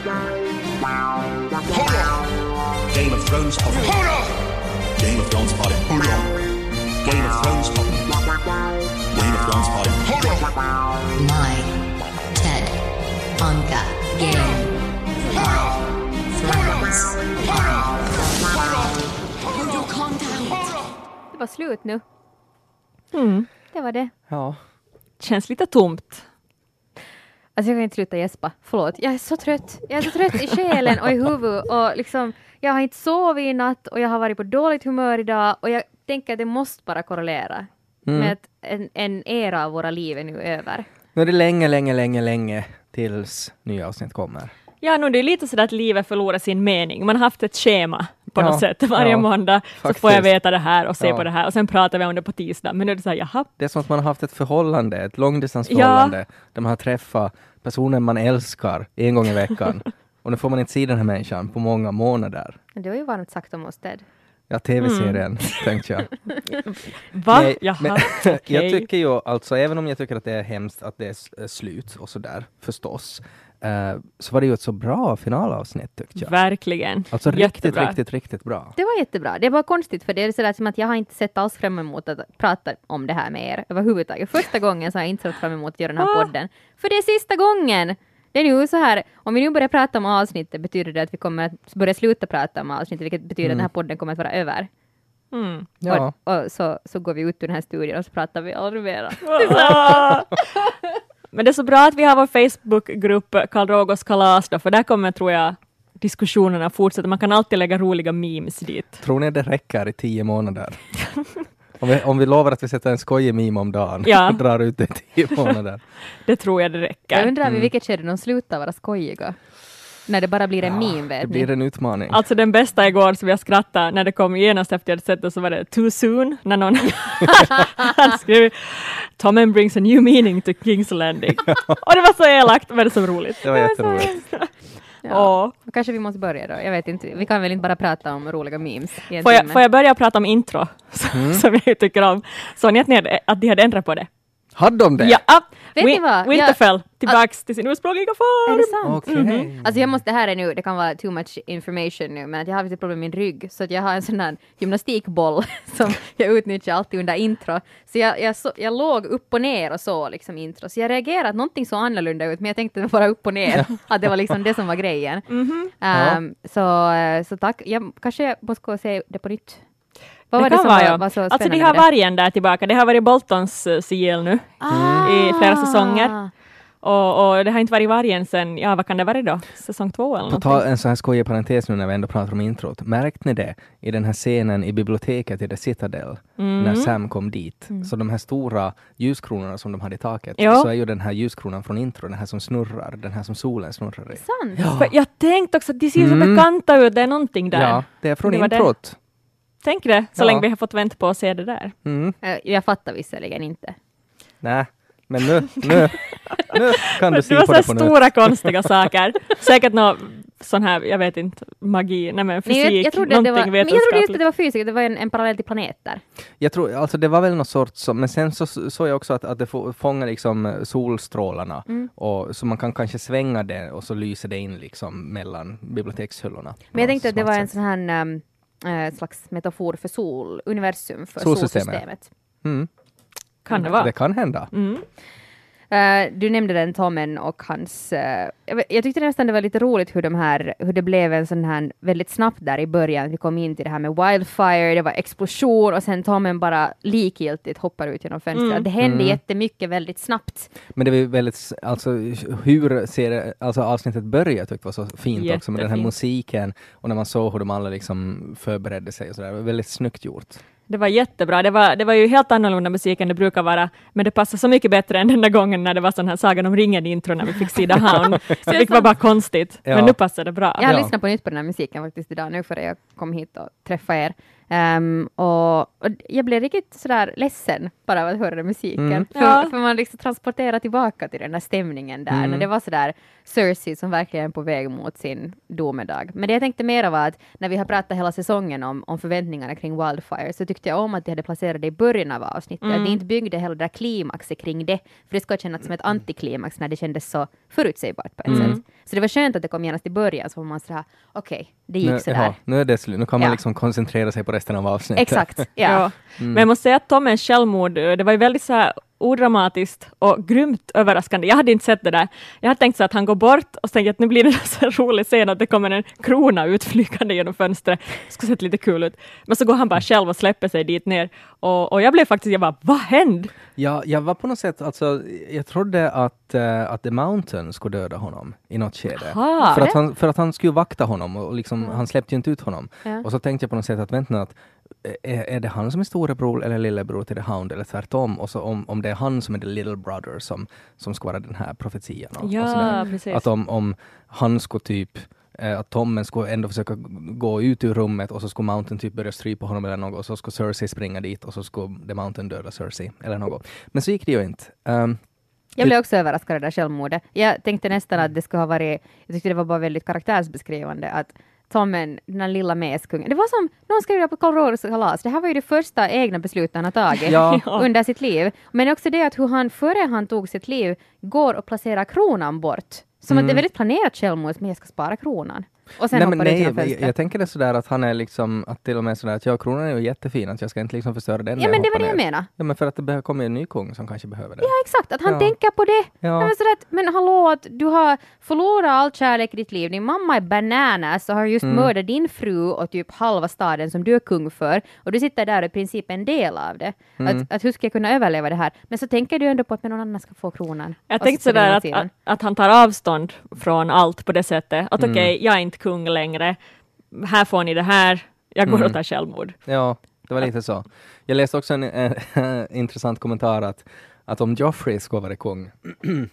Hold on! Game of Thrones popping. Game of Thrones popping. Game of Thrones popping. Game of Thrones popping. My Ted Anka Game of Thrones Det var slut nu. Mm. Det var det. Ja. Känns lite tomt. Alltså jag kan inte sluta gäspa. Förlåt. Jag är så trött. Jag är så trött i själen och i huvudet och liksom jag har inte sovit i natt och jag har varit på dåligt humör idag och jag tänker att det måste bara korrelera med att en, en era av våra liv är nu över. Nu är det länge, länge, länge, länge tills nya avsnitt kommer. Ja, nu det är lite sådär att livet förlorar sin mening. Man har haft ett schema på Ja, något sätt. Varje ja, måndag så faktiskt. får jag veta det här och se Ja. på det här och sen pratar vi om det på tisdag. Men nu är det så här, jaha, Det är som att man har haft ett förhållande, ett långdistansförhållande, där man har träffat personen man älskar en gång i veckan. Och nu får man inte se den här människan på många månader. Det var ju varmt sagt om oss Ted. Ja, tv-serien, tänkte jag. va? Nej, jaha, men. Jag tycker ju alltså, även om jag tycker att det är hemskt att det är slut och sådär, förstås, eh, så var det ju ett så bra finalavsnitt tyckte jag. Verkligen. Alltså riktigt, Jättebra. riktigt, riktigt bra. Det var jättebra. Det var konstigt för det är sådär som att jag har inte sett alls fram emot att prata om det här med er överhuvudtaget. Första gången så har jag inte sett fram emot att göra den här Ah. podden. För det är sista gången! Det är nu så här, om vi nu börjar prata om avsnittet betyder det att vi kommer att börja sluta prata om avsnittet, vilket betyder att den här podden kommer att vara över. Mm. Ja, Och, och så, så går vi ut ur den här studion och så pratar vi aldrig mera. Men det är så bra att vi har vår Facebookgrupp Karl Rogos kalas då, för där kommer tror jag diskussionerna fortsätta. Man kan alltid lägga roliga memes dit. tror ni det räcker i tio månader? om, vi, om vi lovar att vi sätter en skojig meme om dagen Ja. och drar ut det i tio månader. Det tror jag det Jag räcker. undrar Mm. vid vilket skede de slutar vara skojiga. När det bara blir en meme, det vet blir ni. en utmaning. Alltså den bästa igår som jag skrattade när det kom genast efter jag sett det så var det too soon när någon skrev Tommen brings a new meaning to King's Landing. Och det var så elakt men det är så roligt. Det var jätteroligt. Ja. Åh. Kanske vi måste börja då. Jag vet inte. Vi kan väl inte bara prata om roliga memes Får jag, får jag börja prata om intro Mm. som jag tycker om? Såg ni att, ni hade, att de hade ändrat på det? Hade de det? Ja, Vet ni vad? Winterfell tillbaks till sin ursprungliga Är form. det sant? Okej. Alltså jag måste, det här är nu, det kan vara too much information nu, men att jag har lite problem med min rygg, så att jag har en sån här gymnastikboll som jag utnyttjar alltid under intro. Så jag, jag, så, jag låg upp och ner och så liksom intro, så jag reagerade att någonting så annorlunda ut, men jag tänkte bara upp och ner, att det var liksom det som var grejen. Mhm. Ehm, så, eh, så tack, jag, kanske jag måste gå och se det på nytt. Vad Det var det som var, ja. var så Alltså de spännande har med det? vargen där tillbaka. Det har varit Boltons sigill nu i flera säsonger. Och, och det har inte varit vargen sen, ja vad kan det vara då? Säsong två eller På tal en sån här skojig parentes nu när vi ändå pratar om introt. Märkte ni det i den här scenen i biblioteket i The Citadel Mm. när Sam kom dit? Så de här stora ljuskronorna som de hade i taket, Ja. så är ju den här ljuskronan från intro, den här som snurrar, den här som solen snurrar i. Sant? För Jag tänkte också att de ser så Mm. bekanta ut, det är någonting där. Ja, det är från Det var det. Tänk det, så Ja. länge vi har fått vänta på att se det där. Mm. Eh, Jag fattar visserligen inte. Nej, men nu, nu, nu kan du det se var på det på nytt. stora konstiga saker. Säkert någon sån här, jag vet inte, magi, nej men fysik, Nej, jag, jag trodde att det någonting var, men jag trodde just att vetenskapligt. det var fysik, det var en, en parallell till planeter. Jag tror, alltså det var väl något sorts, men sen så såg jag också att, att det få- fångar liksom eh, solstrålarna Mm. och så man kan kanske svänga det och så lyser det in liksom mellan bibliotekshyllorna. Men jag tänkte att det var en sätt. sån här um, eh, slags metafor för sol, universum för Solsystemet. solsystemet. Mm. Kan det vara? Det kan hända. Mm. Eh, du nämnde den Tommen och hans... eh, jag, tyckte nästan det var lite roligt hur, de här, hur det blev en sån här väldigt snabbt där i början. Vi kom in till det här med wildfire, det var explosion och sen Tommen bara likgiltigt hoppar ut genom fönstret. Mm. Det hände Mm. jättemycket väldigt snabbt. Men det var väldigt, alltså hur ser alltså avsnittet började tyckte jag var så fint också med den här Jättefint. musiken och när man såg hur de alla liksom förberedde sig och sådär. Det var väldigt snyggt gjort. Det var jättebra. Det var, det var ju helt annorlunda musik än det brukar vara, men det passade så mycket bättre än den där gången när det var sån här Sagan om ringen-intro när vi fick Hound. Så det var bara konstigt, Ja. men nu passar det bra. Jag har Ja. lyssnat på nytt på den här musiken faktiskt idag nu före jag kom hit och träffade er. Ehm, och, och jag blev riktigt sådär ledsen bara av att höra musiken. Mm. För, Ja. för man liksom transporterar tillbaka till den där stämningen där, Mm. när det var sådär Cersei som verkligen är på väg mot sin domedag. Men det jag tänkte mer var att när vi har pratat hela säsongen om, om förväntningarna kring Wildfire så tyckte jag om att de hade placerat det i början av avsnittet. Mm. Att de inte byggde hela det där klimaxet kring det, för det ska kännas som ett antiklimax när det kändes så förutsägbart på ett Mm. sätt. Så det var skönt att det kom genast i början, så var man sådär, okej, det gick Nu, sådär. jaha, nu är det slut, nu kan man Ja. liksom koncentrera sig på resten av avsnittet. Exakt, ja. Ja. Men jag måste säga att Tommens självmord, eh, det var ju väldigt så här odramatiskt och grymt överraskande. Jag hade inte sett det där. Jag hade tänkt så att han går bort och jag att nu blir det så här rolig scen att det kommer en krona utflygande genom fönstret. Det skulle sett lite kul ut. Men så går han bara själv och släpper sig dit ner. Och, och jag blev faktiskt, jag bara, vad hände? Ja, jag var på något sätt, alltså, jag trodde att, eh, att The Mountain skulle döda honom i något skede. Aha. För att, han, för att han skulle vakta honom och liksom, han släppte ju inte ut honom. Ja. Och så tänkte jag på något sätt att vänta nu, att är, är det han som är storebror eller lillebror till The Hound eller tvärtom? Och så om, om det är han som är the little brother som, som ska vara den här profetian. Och, och. Ja, precis. Att om, om han skulle typ eh, att Tommen skulle ändå försöka gå ut ur rummet och så skulle Mountain typ börja strypa honom eller något och så skulle Cersei springa dit och så skulle The Mountain döda Cersei eller något. Men så gick det ju inte. Um, Jag blev också överraskad av det där självmordet. Jag tänkte nästan att det skulle ha varit, jag tyckte det var bara väldigt karaktärsbeskrivande att Tommen, den här lilla meskungen, det var som någon skrev det på Karl kalas, det här var ju det första egna beslutet han har tagit Ja. under sitt liv. Men också det att hur han före han tog sitt liv går och placerar kronan bort. Som att det är väldigt planerat självmord, men jag ska spara kronan. Och sen nej, hoppar ut nej, jag, fönstret. jag tänker det sådär att han är liksom, att till och med sådär att ja, kronan är ju jättefin, att jag ska inte liksom förstöra den Ja men det var det jag menade. Ja men för att det komma en ny kung som kanske behöver det. Ja exakt, att han Ja. tänker på det. Ja. Men, sådär att, men hallå, att du har förlorat all kärlek i ditt liv, din mamma är bananas och har just Mm. mördat din fru och typ halva staden som du är kung för och du sitter där och i princip en del av det. Mm. Att, att hur ska jag kunna överleva det här? Men så tänker du ändå på att någon annan ska få kronan. Jag tänkte sådär att, att, att han tar avstånd från allt på det sättet. Att Mm. okej, jag är inte kung längre. Här får ni det här. Jag går Mm. och tar självmord. Ja, det var lite så. Jag läste också en eh, intressant kommentar att, att om Joffrey skulle vara kung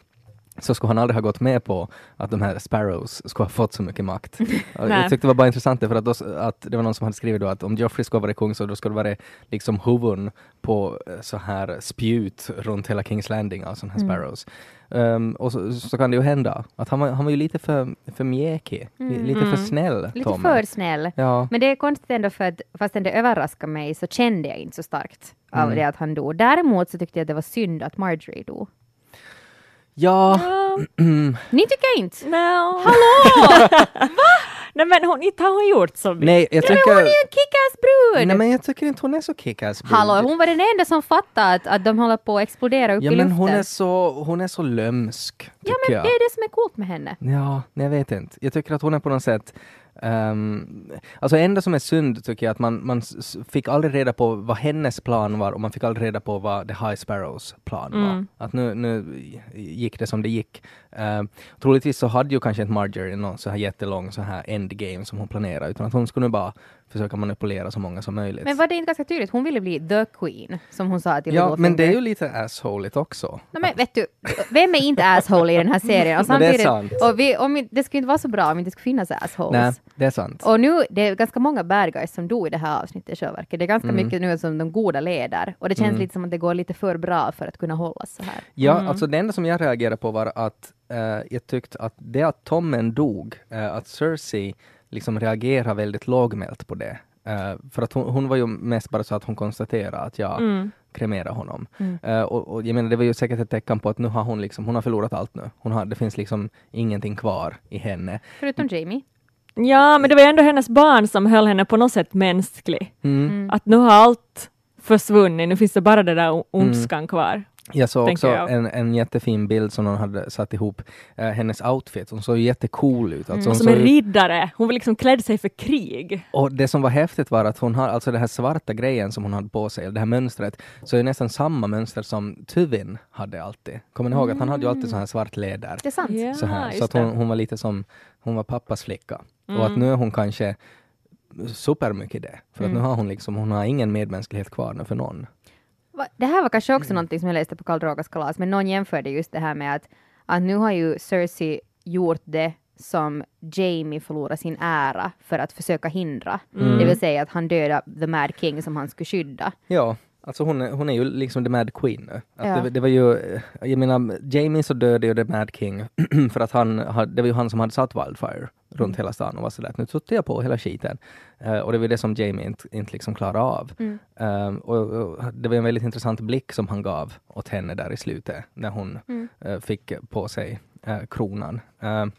så skulle han aldrig ha gått med på att de här Sparrows skulle ha fått så mycket makt. Jag tyckte det var bara intressant för att, då, att det var någon som hade skrivit då att om Joffrey skulle vara kung så då skulle det vara liksom huvuden på eh, så här spjut runt hela Kings Landing av sådana här Sparrows. Um, och så, så kan det ju hända att han var, han var ju lite för, för mjäkig, li- lite för snäll. Lite Tommy. för snäll. Ja. Men det är konstigt ändå för att fastän det överraskade mig så kände jag inte så starkt av Mm. det att han dog. Däremot så tyckte jag att det var synd att Marjorie dog. Ja, Ni tycker inte? No. Hallå! Nej men hon, inte har hon gjort så mycket. nej jag Ja, men tycker... hon är ju en kick-ass brud! Nej men jag tycker inte hon är så kick-ass brud. Hallå, hon var den enda som fattade att, att de håller på att explodera upp Ja i men luften. hon är så, hon är så lömsk, tycker ja, men jag. det är det som är coolt med henne. Ja, nej, jag vet inte. Jag tycker att hon är på något sätt Um, alltså enda som är synd tycker jag att man, man fick aldrig reda på vad hennes plan var och man fick aldrig reda på vad The High Sparrows plan var. Mm. Att nu, nu gick det som det gick. Um, troligtvis så hade ju kanske inte Marjorie någon så här jättelång så här endgame som hon planerade utan att hon skulle nu bara försöka manipulera så många som möjligt. Men var det inte ganska tydligt? Hon ville bli the queen, som hon sa till ja, men det är ju lite assholigt också. No, men vet du, vem är inte asshole i den här serien? Och Men det är samtidigt, sant. och vi, om, det skulle inte vara så bra om det inte skulle finnas assholes. Nej, det är sant. Och nu, det är ganska många bad guys som dog i det här avsnittet i. Det är ganska Mm. mycket nu som de goda leder. Och det känns Mm. lite som att det går lite för bra för att kunna hållas så här. Ja, alltså det enda som jag reagerade på var att eh, jag tyckte att det att Tommen dog, eh, att Cersei liksom reagerar väldigt lågmält på det. Eh, för att hon, hon var ju mest bara så att hon konstaterade att jag Mm. kremerar honom. Mm. Eh, och, och jag menar det var ju säkert ett tecken på att nu har hon liksom, hon har förlorat allt nu. Hon har, det finns liksom ingenting kvar i henne. Förutom Jamie. Ja, men det var ändå hennes barn som höll henne på något sätt mänsklig. Mm. Att nu har allt försvunnit, nu finns det bara det där o- ondskan kvar. Jag såg också jag. En, en jättefin bild som någon hade satt ihop. Eh, hennes outfit, hon såg jättecool ut. Alltså, hon Som en riddare, hon var liksom klädd sig för krig. Och det som var häftigt var att hon har, alltså den här svarta grejen som hon hade på sig, det här mönstret, så är nästan samma mönster som Tuvin hade alltid. Kommer ni ihåg att han hade ju alltid så här svart läder? Det är sant. Så, här. så att hon, hon var lite som, hon var pappas flicka. Och Mm. att nu är hon kanske supermycket det. För att nu har hon liksom, hon har ingen medmänsklighet kvar nu för någon. Det här var kanske Mm. också någonting som jag läste på Karl Drogas kalas, men någon jämförde just det här med att, att nu har ju Cersei gjort det som Jamie förlorar sin ära för att försöka hindra. Mm. Det vill säga att han dödar The Mad King som han skulle skydda. Ja, alltså hon är, hon är ju liksom the Mad Queen nu. Att Ja. det, det var ju, eh, jag menar, Jamie så dödade ju the Mad King för att han, det var ju han som hade satt Wildfire runt hela stan och var sådär att nu tuttar jag på hela skiten. Eh, och det var det som Jamie inte, inte liksom klarade av. Mm. Ehm, och, och det var en väldigt intressant blick som han gav åt henne där i slutet när hon Mm. eh, fick på sig kronan. Ehm,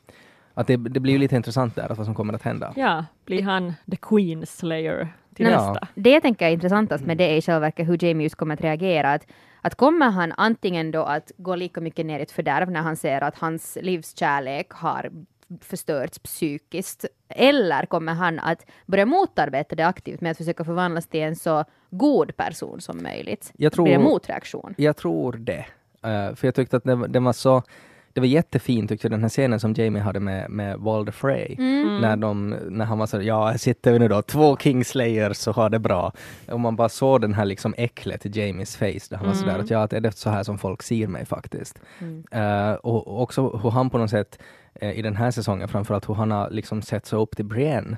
att det, det blir ju lite intressant där, att vad som kommer att hända. Ja, blir han the Queen Slayer till Nej, nästa? Det jag tänker är intressantast med det är i själva verket hur Jamie just kommer att reagera. Att, att kommer han antingen då att gå lika mycket ner i ett fördärv när han ser att hans livskärlek har förstörts psykiskt, eller kommer han att börja motarbeta det aktivt med att försöka förvandlas till en så god person som möjligt? Jag tror- Blir det en motreaktion? Jag tror det. Eh, för jag tyckte att det, det var så det var jättefint tyckte jag, den här scenen som Jamie hade med, med Walder Frey. När, de, när han var så ja, här sitter vi nu då, två Kingslayers och har det bra. Och man bara såg den här liksom äcklet i Jamies face, där han var sådär att ja, att är det så här som folk ser mig faktiskt. Eh, och, och också hur han på något sätt eh, i den här säsongen, framförallt hur han har liksom sett sig upp till Brienne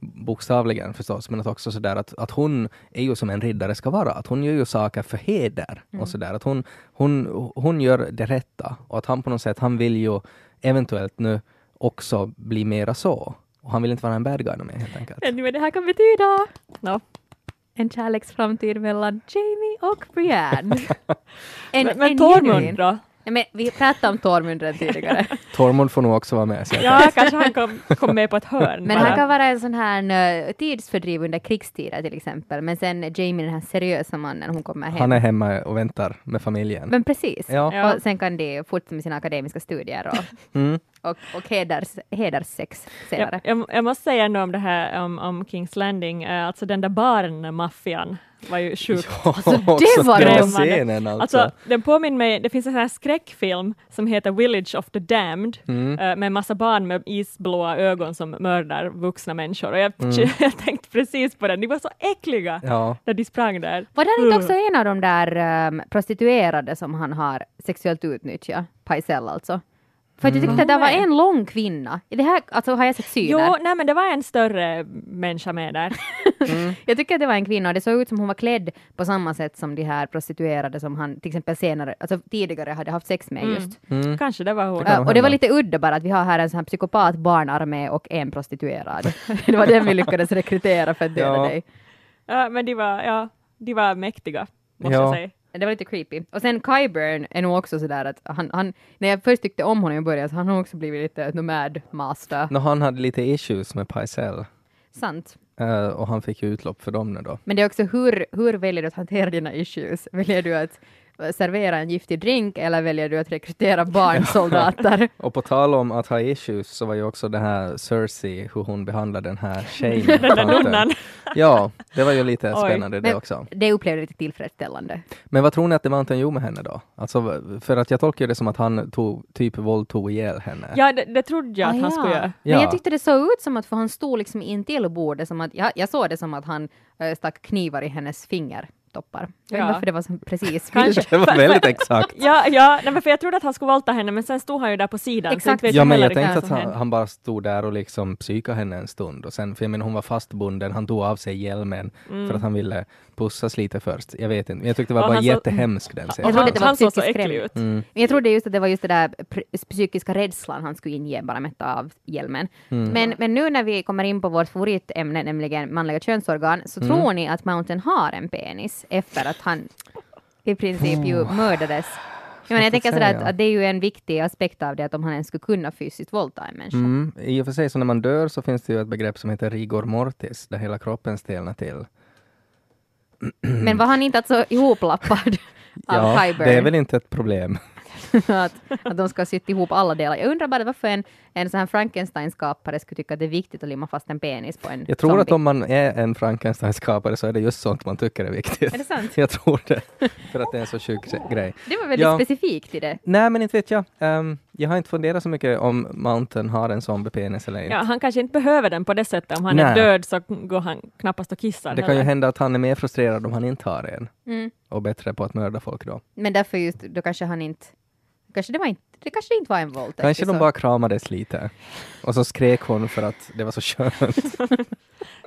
bokstavligen förstås, men att också sådär att, att hon är ju som en riddare ska vara, att hon gör ju saker för heder och sådär, att hon, hon, hon gör det rätta och att han på något sätt, han vill ju eventuellt nu också bli mera så. Och han vill inte vara en bad guy med helt enkelt. Vet ni vad det här kan betyda? No. En kärleksframtid mellan Jamie och Brienne. en, Men, men en Tormund då? Nej, men vi pratade om Tormund redan tidigare. Tormund får nog också vara med. Ja, kanske han kom, kom med på ett hörn. Men bara. han kan vara en sån här uh, tidsfördriv under krigstider till exempel. Men sen Jamie den här seriösa mannen, hon kommer hem. Han är hemma och väntar med familjen. Men precis. Ja. Ja. Och sen kan de fortsätta med sina akademiska studier och, Mm. och, och heders, hederssex senare. jag, jag, jag måste säga ändå om det här om, om Kings Landing, eh, alltså den där barnmaffian var ju sjukt Alltså, det var scenen alltså. Alltså, den påminner mig, det finns en sån här skräckfilm som heter Village of the Damned Mm. eh, med en massa barn med isblåa ögon som mördar vuxna människor. Och jag, Mm. jag tänkte precis på den, de var så äckliga Ja. när de sprang där. Var det inte också en av de där um, prostituerade som han har sexuellt utnyttjat? Paisel alltså. För att jag tyckte att det var en lång kvinna. I det här, alltså har jag sett syner? Jo, nej men det var en större människa med där. Jag tycker att det var en kvinna och det såg ut som hon var klädd på samma sätt som de här prostituerade som han till exempel senare, alltså tidigare hade haft sex med just. Mm. Kanske det var hon. Det och det var lite udda bara att vi har här en sån här psykopat barnarmé och en prostituerad. det var den vi lyckades rekrytera för att döda Ja. dig. Ja, men de var, ja, de var mäktiga, måste Ja. jag säga. Det var lite creepy. Och sen Kyburn är nog också sådär att han, han, när jag först tyckte om honom i början så han har också blivit lite nomad master. Nå, han hade lite issues med Paisel. Sant. eh, och han fick ju utlopp för dem nu då. Men det är också hur, hur väljer du att hantera dina issues? Väljer du att servera en giftig drink eller väljer du att rekrytera barnsoldater? Och på tal om att ha issues så var ju också det här Cersei, hur hon behandlade den här tjejen. Den där nunnan. Ja, det var ju lite Oj. spännande det Men- också. det upplevde lite tillfredsställande. Men vad tror ni att The Mountain gjorde med henne då? Alltså, för att jag tolkar det som att han tog, typ våldtog ihjäl henne. Ja, det, det trodde jag att Ah, han ja. skulle göra. Men Ja. jag tyckte det såg ut som att, för han stod liksom intill bordet, som att, jag, jag såg det som att han äh, stack knivar i hennes fingertoppar. Jag vet inte varför det var så precis. Kanske. Det var väldigt exakt. Ja, ja nej, för jag trodde att han skulle våldta henne, men sen stod han ju där på sidan. Exakt. Ja, men jag tänkte att han, han bara stod där och liksom psykade henne en stund. Och sen, för jag menar, hon var fastbunden, han tog av sig hjälmen för att han ville pussas lite först. Jag vet inte, men jag tyckte det var Och bara han så- jättehemsk den Jag scenen. trodde han, det var han såg så psykiskt äcklig ut. Mm. Men jag trodde just att det var just det där psykiska rädslan han skulle inge bara med av hjälmen. Mm. Men, men nu när vi kommer in på vårt favoritämne, nämligen manliga könsorgan, så Mm. tror ni att Mountain har en penis efter att han i princip ju mördades? Jag, menar, jag tänker sådär att, att det är ju en viktig aspekt av det, att om han ens skulle kunna fysiskt våldta en människa. Mm. I och för sig, så när man dör så finns det ju ett begrepp som heter rigor mortis, där hela kroppen stelnar till. Men var han inte alltså ihoplappad av Ja, Kyburn? det är väl inte ett problem. att, att de ska sytt ihop alla delar. Jag undrar bara varför en, en sån här Frankenstein-skapare skulle tycka att det är viktigt att limma fast en penis på en Jag tror zombie. att om man är en Frankenstein-skapare så är det just sånt man tycker är viktigt. Är det sant? Jag tror det, för att det är en så sjuk grej. Det var väldigt Ja. specifikt i det. Nej, men inte vet jag. Ehm, jag har inte funderat så mycket om Mountain har en zombie-penis eller inte. Ja, han kanske inte behöver den på det sättet. Om han är Nej. död så går han knappast och kissar. det kan ju hända att han är mer frustrerad om han inte har en Mm. och bättre på att mörda folk då. Men därför just, då kanske han inte Kanske det, var inte, det kanske inte var en våldtäkt. Kanske de bara kramades lite. Och så skrek hon för att det var så skönt.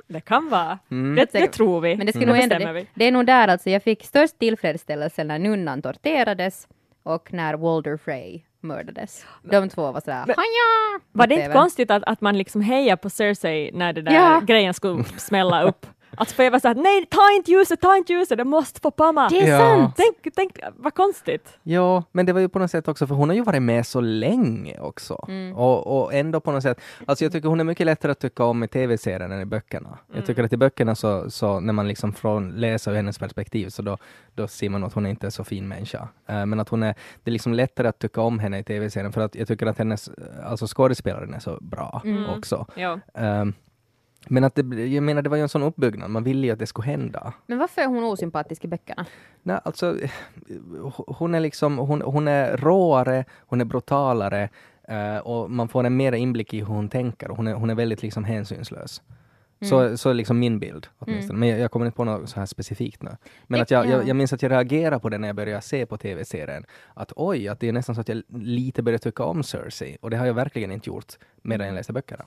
Det kan vara. Mm. Det, det tror vi. Men det skulle Det nog ändå, det, det är nog där alltså, jag fick störst tillfredsställelse när nunnan torterades och när Walder Frey mördades. De två var sådär, Men- haja! Var det inte konstigt att, att man liksom hejar på Cersei när det där Ja. grejen skulle smälla upp? Alltså för jag var såhär, nej ta inte ljuset, ta inte ljuset, det måste få pamma. Det är Ja. sant! Tänk, tänk vad konstigt. Ja, men det var ju på något sätt också, för hon har ju varit med så länge också. Mm. Och, och ändå på något sätt, alltså jag tycker hon är mycket lättare att tycka om i tv-serien än i böckerna. Mm. Jag tycker att i böckerna så, så när man liksom från läser ur hennes perspektiv så då, då ser man att hon inte är så fin människa. Eh, men att hon är, det är liksom lättare att tycka om henne i tv-serien för att jag tycker att hennes, alltså skådespelaren är så bra Mm. också. Ja. Ehm, men att det, jag menar det var ju en sån uppbyggnad, man ville ju att det skulle hända. Men varför är hon osympatisk i böckerna? Nej, alltså, eh, hon är liksom, hon, hon är råare, hon är brutalare eh, och man får en mer inblick i hur hon tänker hon är, hon är väldigt liksom hänsynslös. Så, så är liksom min bild åtminstone. Men jag, jag kommer inte på något så här specifikt nu. Men att jag, ja. jag, jag minns att jag reagerade på det när jag började se på tv-serien. Att oj, att det är nästan så att jag lite börjar tycka om Cersei. Och det har jag verkligen inte gjort medan jag läser böckerna.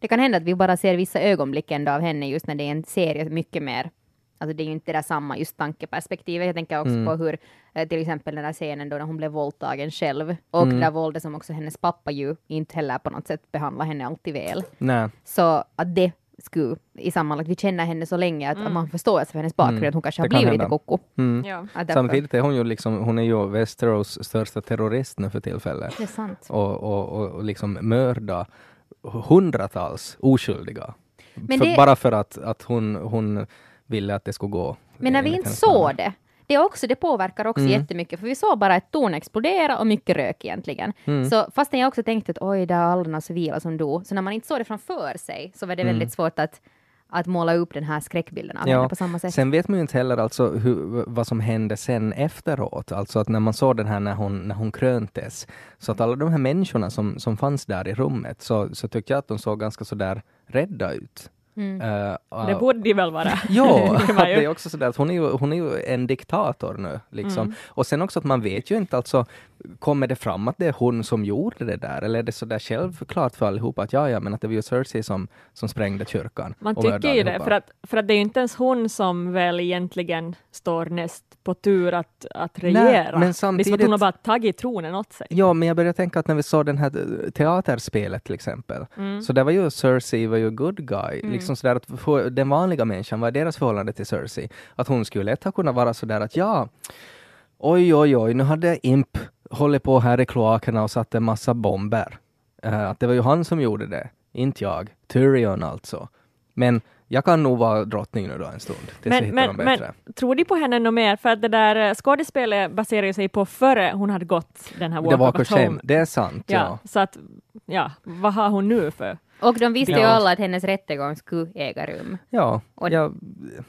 Det kan hända att vi bara ser vissa ögonblick ändå av henne just när det är en serie mycket mer Alltså det är ju inte det där samma just tankeperspektivet. Jag tänker också Mm. på hur eh, till exempel den där scenen då när hon blev våldtagen själv och Mm. det där våldet som också hennes pappa ju inte heller på något sätt behandlar henne alltid väl. Nej. Så att det skulle i sammanlagt, vi känner henne så länge att, att man förstår för hennes bakgrund Mm. att hon kanske Det har kan blivit lite hända. koko. Mm. Ja. Därför- Samtidigt är hon ju liksom, hon är ju Westeros största terrorist nu för tillfället. Det är sant. och, och, och, och liksom mörda hundratals oskyldiga. För, det- Bara för att, att hon, hon ville att det skulle gå. Men när vi inte såg det, det, också, det påverkar också Mm. jättemycket, för vi såg bara ett torn explodera och mycket rök egentligen. Mm. Så fastän jag också tänkte att oj, det är alla civila som dog, så när man inte såg det framför sig så var det Mm. väldigt svårt att, att måla upp den här skräckbilden av Ja, henne på samma sätt. Sen vet man ju inte heller alltså hur, vad som hände sen efteråt. Alltså att när man såg den här när hon, när hon kröntes. Så att alla de här människorna som, som fanns där i rummet så, så tyckte jag att de såg ganska sådär rädda ut. Mm. Eh, Det borde de väl vara. Ja, Det det är också sådär att hon är ju, hon är ju en diktator nu. Liksom. Mm. Och sen också att man vet ju inte alltså, kommer det fram att det är hon som gjorde det där? Eller är det sådär självklart för allihopa att ja, ja, men att det var ju Cersei som, som sprängde kyrkan? Man tycker ju det, för att, för att det är ju inte ens hon som väl egentligen står näst på tur att, att Nej, regera. men Det att samtidigt- hon har bara tagit tronen åt sig. Ja, men jag började tänka att när vi såg den här teaterspelet till exempel, Mm. så där var ju Cersei var ju good guy. Liksom sådär att för den vanliga människan, vad är deras förhållande till Cersei? Att hon skulle lätt ha kunnat vara sådär att ja, oj oj oj, nu hade Imp hållit på här i kloakerna och satt en massa bomber. Eh, att det var ju han som gjorde det, inte jag. Tyrion alltså. Men jag kan nog vara drottning nu då en stund, tills jag Men, hittar men, någon men bättre. tror de på henne något mer? För att det där eh, skådespelet baserar sig på före hon hade gått den här det Walk var of Home. det är sant. Ja, Ja. så att, ja, vad har hon nu för? Och de visste ju alla att hennes rättegång skulle äga rum. Ja, Och- ja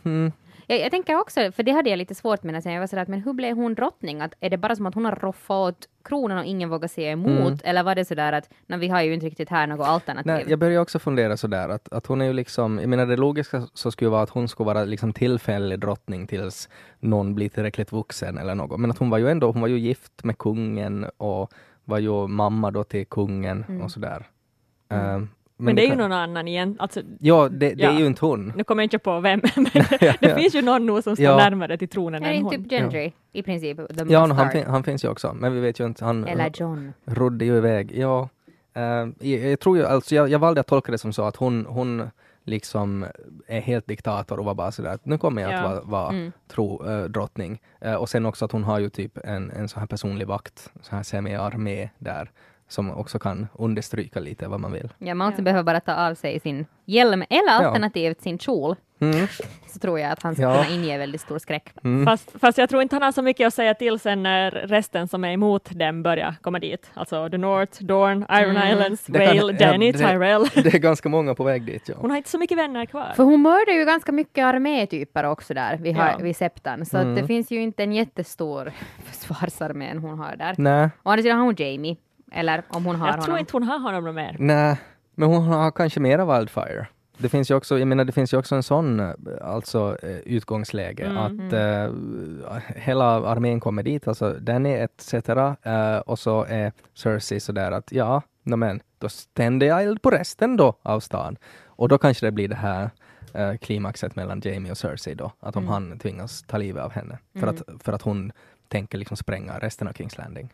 mm, Jag, jag tänker också, för det hade jag lite svårt med när jag var sådär, att men hur blev hon drottning? Att, är det bara som att hon har roffat åt kronan och ingen vågar säga emot? Mm. Eller var det sådär att, när vi har ju inte riktigt här något alternativ? Nej, jag börjar också fundera sådär att, att hon är ju liksom, jag menar det logiska så skulle vara att hon skulle vara liksom tillfällig drottning tills någon blir tillräckligt vuxen eller något. Men att hon var ju ändå, hon var ju gift med kungen och var ju mamma då till kungen Mm. och sådär. Mm. Ehm, Men, det är ju kan- någon annan igen. Alltså, Ja, det, det Ja. är ju inte hon. nu kommer jag inte på vem, men det, det finns ju någon nu som står Ja. närmare till tronen än inte hon. typ Gendry i princip? The Ja, no, han, fin, han finns ju också, men vi vet ju inte, han Eller John. rodde ju iväg. Ja, ehm, jag, jag tror ju, alltså jag, jag valde att tolka det som så att hon, hon liksom är helt diktator och var bara sådär att nu kommer jag Ja. att vara, vara Mm. tro, eh, drottning. Eh, och sen också att hon har ju typ en, en sån här personlig vakt, så här semi-armé där, som också kan understryka lite vad man vill. Ja, man Ja. behöver bara ta av sig sin hjälm eller Ja. alternativt sin kjol. Mm. Så tror jag att han ska Ja. kunna inge väldigt stor skräck. Mm. Fast, fast jag tror inte han har så mycket att säga till sen när resten som är emot dem börjar komma dit. Alltså The North, Dorne, Iron Mm. Islands, ja, Danny, det- Tyrell. Det är ganska många på väg dit. Ja. Hon har inte så mycket vänner kvar. För hon mördar ju ganska mycket armétyper också där vid, har, Ja. vid Septan. Så Mm. att det finns ju inte en jättestor försvarsarmé hon har där. Nej, Å andra sidan har hon Jamie. Eller om hon har jag honom. tror inte hon har honom något mer. nej, men hon har kanske mera Wildfire. det finns ju också, jag menar det finns ju också en sån eh, alltså eh, utgångsläge Mm. att eh, hela armén kommer dit, alltså Danny etc. eh, och så är Cersei sådär att ja, no, men då tänder jag eld på resten då av stan. Och då kanske det blir det här eh, klimaxet mellan Jamie och Cersei då, att om Mm. han tvingas ta livet av henne för, att, för att hon tänker liksom spränga resten av Kings Landing.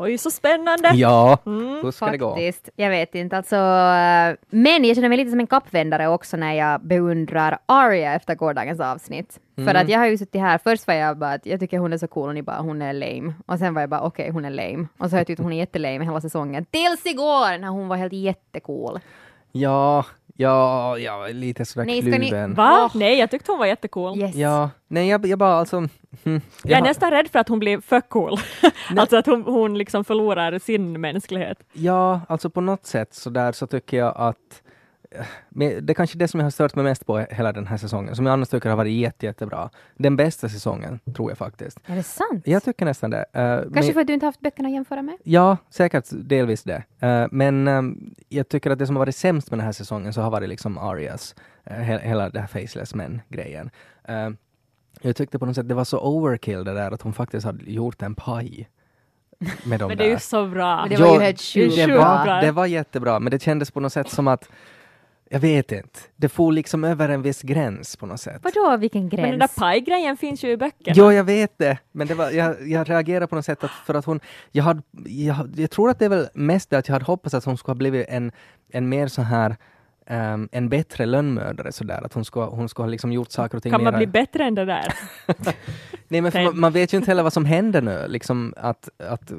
Oj, så spännande! Ja, Mm. hur ska det gå? Faktiskt. Jag vet inte. Alltså, eh, men jag känner mig lite som en kappvändare också när jag beundrar Arya efter gårdagens avsnitt. För Mm. att jag har ju suttit här, först var jag bara att jag tycker hon är så cool och ni bara hon är lame. Och sen var jag bara okej hon är lame. Och så har jag tyckt hon är jättelame hela säsongen. Tills igår när hon var helt jättecool. Ja, ja, ja, lite sådär Nej, ska ni- kluven. Va? Nej, jag tyckte hon var jättecool. Yes. Ja, nej jag, jag bara alltså... hm, Jag är har- nästan rädd för att hon blir för cool. alltså att hon, hon liksom förlorar sin mänsklighet. Ja, alltså på något sätt så där så tycker jag att men det är kanske det som jag har stört mig mest på hela den här säsongen, som jag annars tycker har varit jätte, jättebra. Den bästa säsongen, tror jag faktiskt. Är det sant? Jag tycker nästan det. Eh, Kanske men, för att du inte haft böckerna att jämföra med? Ja, säkert delvis det. Eh, men ehm, jag tycker att det som har varit sämst med den här säsongen så har varit liksom Arias, uh, he- hela det här Faceless Men-grejen. Eh, jag tyckte på något sätt det var så overkill det där att hon faktiskt hade gjort en paj med de Men det är ju så bra. Men det var ju helt sjukt bra. det var jättebra, men det kändes på något sätt som att jag vet inte. Det får liksom över en viss gräns på något sätt. Vadå, vilken Men gräns? den där pajgrejen finns ju i böckerna. Jo, jag vet det. Men det var, jag, jag reagerar på något sätt att för att hon... Jag, hade, jag, jag tror att det är väl mest det att jag hade hoppats att hon skulle ha blivit en, en mer så här ehm, en bättre lönnmördare sådär, att hon skulle, hon skulle ha liksom gjort saker och ting Kan man mera- bli bättre än det där? Nej men man, man vet ju inte heller vad som händer nu, liksom att, att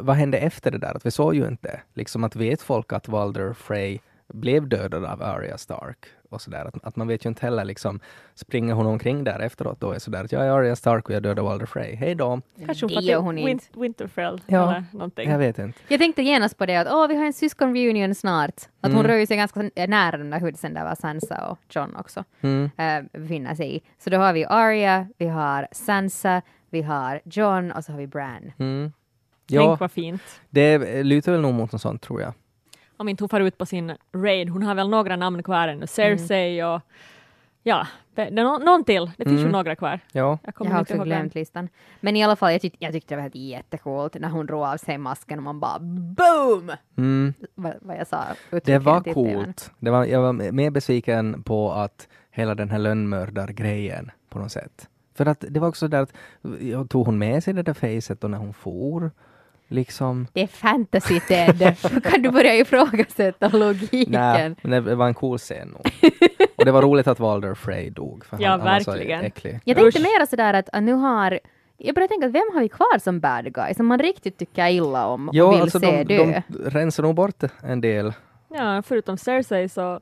vad hände efter det där? Att vi såg ju inte, liksom att vet folk att Walder Frey blev dödad av Arya Stark och sådär, att, att man vet ju inte heller liksom, springer hon omkring där efteråt då är sådär att jag är Arya Stark och jag dödade Walder Frey, hej då. Kanske hon till hon Win- inte. Winterfell Ja. eller någonting. Jag vet inte. Jag tänkte genast på det att åh, vi har en syskonreunion snart. Att hon Mm. rör ju sig ganska nära den där husen där var Sansa och John också Mm. äh, befinner sig i. Så då har vi Arya, vi har Sansa, vi har John och så har vi Bran. Mm. Tänk Ja, vad fint. det lutar väl nog mot något sånt tror jag. Om inte hon far ut på sin raid. Hon har väl några namn kvar ännu. Cersei och ja, det nå- någon till. Det finns ju Mm. några kvar. Ja. Jag Jag kommer har inte också glömt listan. Men i alla fall, jag, tyck, jag tyckte det var helt jättecoolt när hon drog av sig masken och man bara BOOM! Mm. Vad, vad jag sa. Det var coolt. Det var, jag var mer besviken på att hela den här lönnmördargrejen på något sätt. För att det var också där att, ja, tog hon med sig det där facet och när hon for? Liksom. Det är fantasy Ted. kan du börja ifrågasätta logiken? Nej, men det var en cool scen nog. Och det var roligt att Walder Frey dog, för Ja, han, han var så verkligen. äcklig. Jag tänkte Usch. mera sådär att, nu har jag börjar tänka, att vem har vi kvar som bad guy som man riktigt tycker illa om och Jo, vill alltså se de, dö? de rensar nog bort en del. Ja, förutom Cersei så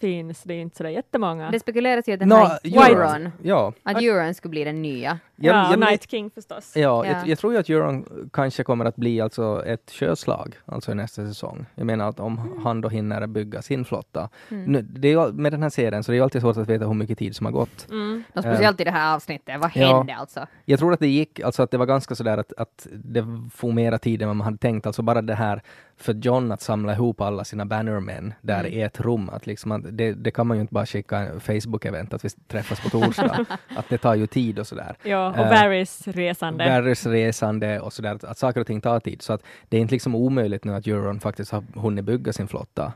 finns det inte sådär jättemånga. Det spekuleras ju att den Nå, här Euron, Ja, att Euron skulle bli den nya. Jag, ja, jag, Night King förstås. Ja, Ja. Jag, jag tror ju att Euron kanske kommer att bli alltså ett sjöslag, alltså i nästa säsong. Jag menar att om Mm. han då hinner bygga sin flotta. Nu, det är, med den här serien så det är alltid svårt att veta hur mycket tid som har gått. Mm. Och speciellt i det här avsnittet, vad Ja. hände alltså? Jag tror att det gick, alltså att det var ganska sådär att, att det får mera tid än vad man hade tänkt. Alltså bara det här för John att samla ihop alla sina bannermän där Mm. i ett rum. Att liksom att det, det kan man ju inte bara skicka en Facebook-event att vi träffas på torsdag. att det tar ju tid och sådär. Ja, och Eh, Varys resande. Varys resande och sådär, att, att saker och ting tar tid. Så att det är inte liksom omöjligt nu att Euron faktiskt har hunnit bygga sin flotta,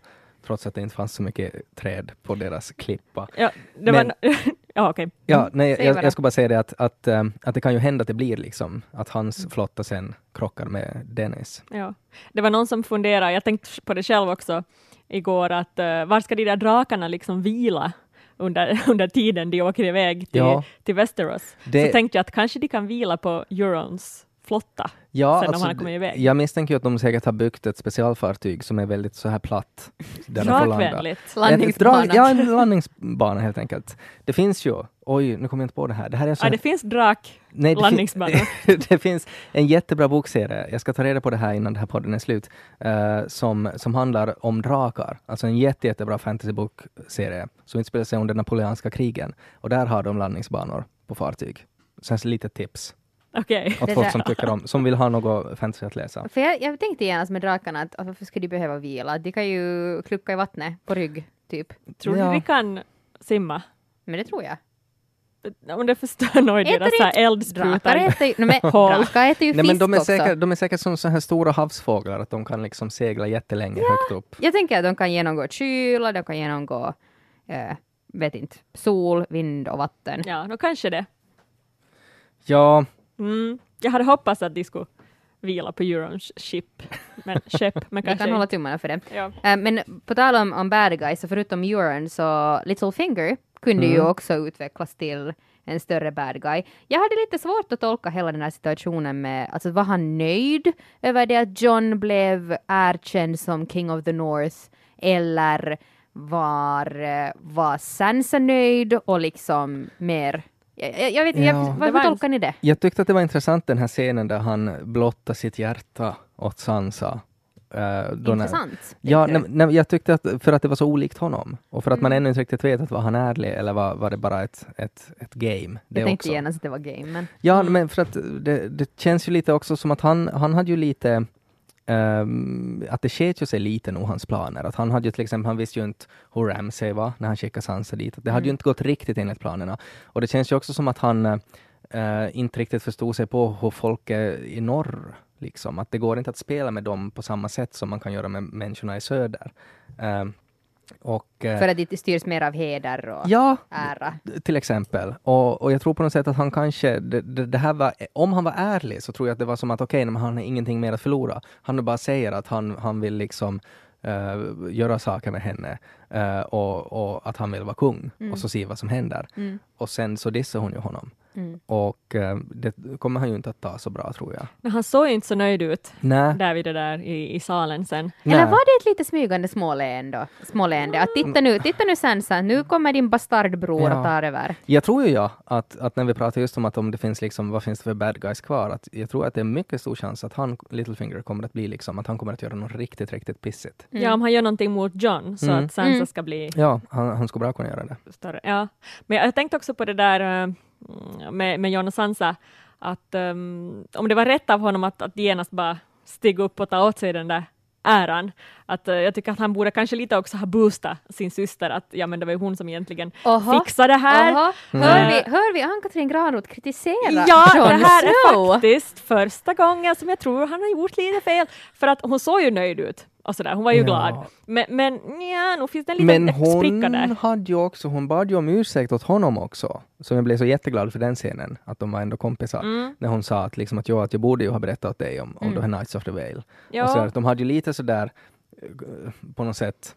trots att det inte fanns så mycket träd på deras klippa. Ja, det Men- var... ja, okej. Ja, nej, Säg jag, bara. jag ska bara säga det att, att, ähm, att det kan ju hända att det blir liksom, att Mm. hans flotta sen krockar med Dennis. Ja. Det var någon som funderade, jag tänkte på det själv också igår, att uh, var ska de där drakarna liksom vila under, under tiden de åker iväg till, Ja. till Västerås? Det- Så tänkte jag att kanske de kan vila på Eurons flotta. Ja, Sen om alltså, han har kommit iväg. jag misstänker ju att de säkert har byggt ett specialfartyg som är väldigt så här platt. Där. Drakvänligt. Ett Landningsbana. Ja, en landningsbana helt enkelt. Det finns ju, oj, nu kommer jag inte på det här. Det här är så Ja, det finns drak. Nej, det, landningsbana. fin- det finns en jättebra bokserie, jag ska ta reda på det här innan den här podden är slut, eh, som, som handlar om drakar. Alltså en jätte, jättebra fantasybokserie som utspelar sig under napoleanska krigen. Och där har de landningsbanor på fartyg. Sen så lite tips. Okej. Åt folk som tycker om, som vill ha något fantasy att läsa. För jag, jag tänkte genast med drakarna att att varför ska de behöva vila? De kan ju klucka i vattnet på rygg, typ. Tror Ja. du vi kan simma? Men det tror jag. Om det förstör nog deras Drakar eldsprutar. äter ju, drakar äter ju Nej, fisk men de är, också. säkert, de är säkert som så här stora havsfåglar, att de kan liksom segla jättelänge högt upp. Jag tänker att de kan genomgå kyla, de kan genomgå, eh, vet inte, sol, vind och vatten. Ja, då kanske det. Ja, Mm. Jag hade hoppats att de skulle vila på Eurons ship, men, skepp, men Vi kanske kan hålla tummarna för det. Ja. Eh, men på tal om, om bad guys, så förutom Euron så Littlefinger kunde ju Mm. också utvecklas till en större bad guy. Jag hade lite svårt att tolka hela den här situationen med, alltså var han nöjd över det att John blev erkänd som King of the North eller var, eh, var Sansa nöjd och liksom mer jag, jag, vet Ja. jag, en- tolkar ni det? jag tyckte att det var intressant den här scenen där han blottar sitt hjärta åt Sansa. Eh, då när- Intressant. Ja, nej, nej, jag tyckte att för att det var så olikt honom och för att man Mm. ännu inte riktigt vet att var han ärlig eller var, var det bara ett, ett, ett game. Det jag tänkte också. genast att det var game, men Ja, Mm. men för att det, det känns ju lite också som att han, han hade ju lite ehm, att det sket ju sig lite nog hans planer. Att han hade ju till exempel, han visste ju inte hur Ramsay var när han skickade Sansa dit. Att det hade ju Mm. inte gått riktigt enligt planerna. Och det känns ju också som att han eh, inte riktigt förstod sig på hur folk är i norr. Liksom. Att det går inte att spela med dem på samma sätt som man kan göra med människorna i söder. Ehm, och, eh, för att det styrs mer av heder och ja, ära. till exempel. Och, och jag tror på något sätt att han kanske, det, det, här var, om han var ärlig så tror jag att det var som att okej, okay, han har ingenting mer att förlora. Han bara säger att han, han vill liksom eh, göra saker med henne eh, och, och att han vill vara kung Mm. och så se vad som händer. Mm. Och sen så dissar hon ju honom. Mm. Och eh, det kommer han ju inte att ta så bra tror jag. Men han såg ju inte så nöjd ut Nej. där vid det där i, i salen sen. Eller nej. var det ett lite smygande småleende? småleende? Att titta nu, titta nu Sansa, nu kommer din bastardbror Ja. och tar över. Jag tror ju ja, att, att när vi pratar just om att om det finns liksom, vad finns det för bad guys kvar, att jag tror att det är mycket stor chans att han, Littlefinger, kommer att bli liksom, att han kommer att göra något riktigt, riktigt pissigt. Mm. Ja, om han gör någonting mot John så Mm. att Sansa Mm. ska bli Ja, han, han skulle bra kunna göra det. större. Ja. Men jag tänkte också på det där eh, med, med John och Sansa, att ehm, om det var rätt av honom att, att genast bara stiga upp och ta åt sig den där äran. Att, eh, jag tycker att han borde kanske lite också ha boostat sin syster, att ja men det var ju hon som egentligen Oho. fixade det här. Mm. hör, vi, hör vi Ann-Katrin Granroth kritisera Ja, Jon det här är faktiskt första gången som jag tror han har gjort lite fel. För att hon såg ju nöjd ut och sådär, hon var ju Ja. glad. Men, men ja, nu finns det en liten Men spricka hon där. hade ju också, hon bad ju om ursäkt åt honom också. Så jag blev så jätteglad för den scenen, att de var ändå kompisar. Mm. När hon sa att, liksom, att, jag, att jag borde ju ha berättat åt dig om, om Mm. Knights of the Vale. Och Ja, att de hade ju lite sådär, eh, på något sätt.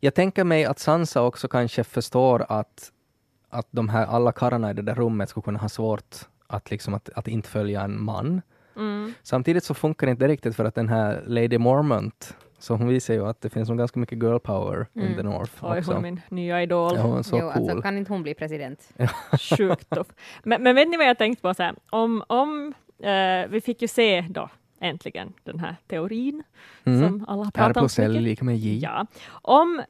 Jag tänker mig att Sansa också kanske förstår att, att de här alla karlarna i det där rummet skulle kunna ha svårt att, liksom, att, att inte följa en man. mm. Samtidigt så funkar det inte riktigt för att den här Lady Mormont, så hon visar ju att det finns nog ganska mycket girl power in Mm. the North Oj, också. hon är min nya idol. Ja, hon är så jo, cool. alltså, kan inte hon bli president? Sjukt tuff. Men, men vet ni vad jag tänkte på? Så här, om, om eh, vi fick ju se då äntligen den här teorin Mm. som alla har R pratat om plus så L lika med J. Ja. Om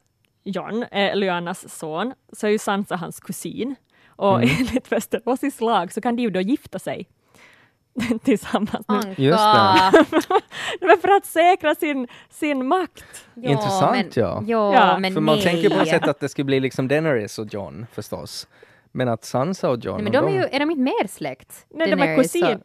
John är Lyannas son så är ju Sansa hans kusin. Och Mm. enligt Västeråsis lag så kan de ju då gifta sig tillsammans. Nu. Just det. För att säkra sin, sin makt. Ja, Intressant, men, ja. Ja, Ja, men För man nej. tänker på något sätt att det skulle bli liksom Daenerys och John förstås. Men att Sansa och John, Nej, men de är, ju, är de inte mer släkt? Nej, de är Daenerys kusin. och-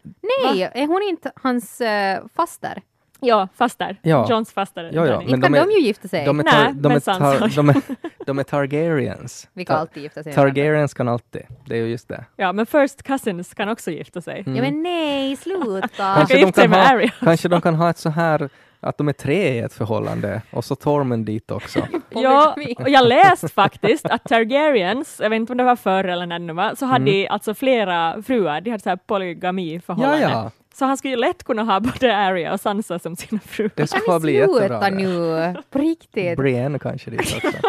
Nej, är hon inte hans uh, faster? Ja, faster. Ja. Johns faster. Ja, ja. Inte kan de de, är- ju gifta sig. de är, Nej, tar, de, är men Sansa- tar, de, är, de är Targaryens. Vi kan alltid gifta sig. Targaryens kan alltid, det är ju just det. Ja, men First Cousins kan också gifta sig. Mm. Ja men nej, sluta! Han kan de med ha, kanske de kan ha ett så här, att de är tre i ett förhållande och så Tormund dit också. Ja, och jag läst faktiskt att Targaryens, jag vet inte om det var förr eller när det nu var, så hade Mm. de alltså flera fruar, de hade så här Ja, polygamiförhållande. ja, Så han skulle ju lätt kunna ha både Arya och Sansa som sina fruar. det skulle Kan bara ni bli jättebra. sluta det. nu? På riktigt. Brienne kanske dit också.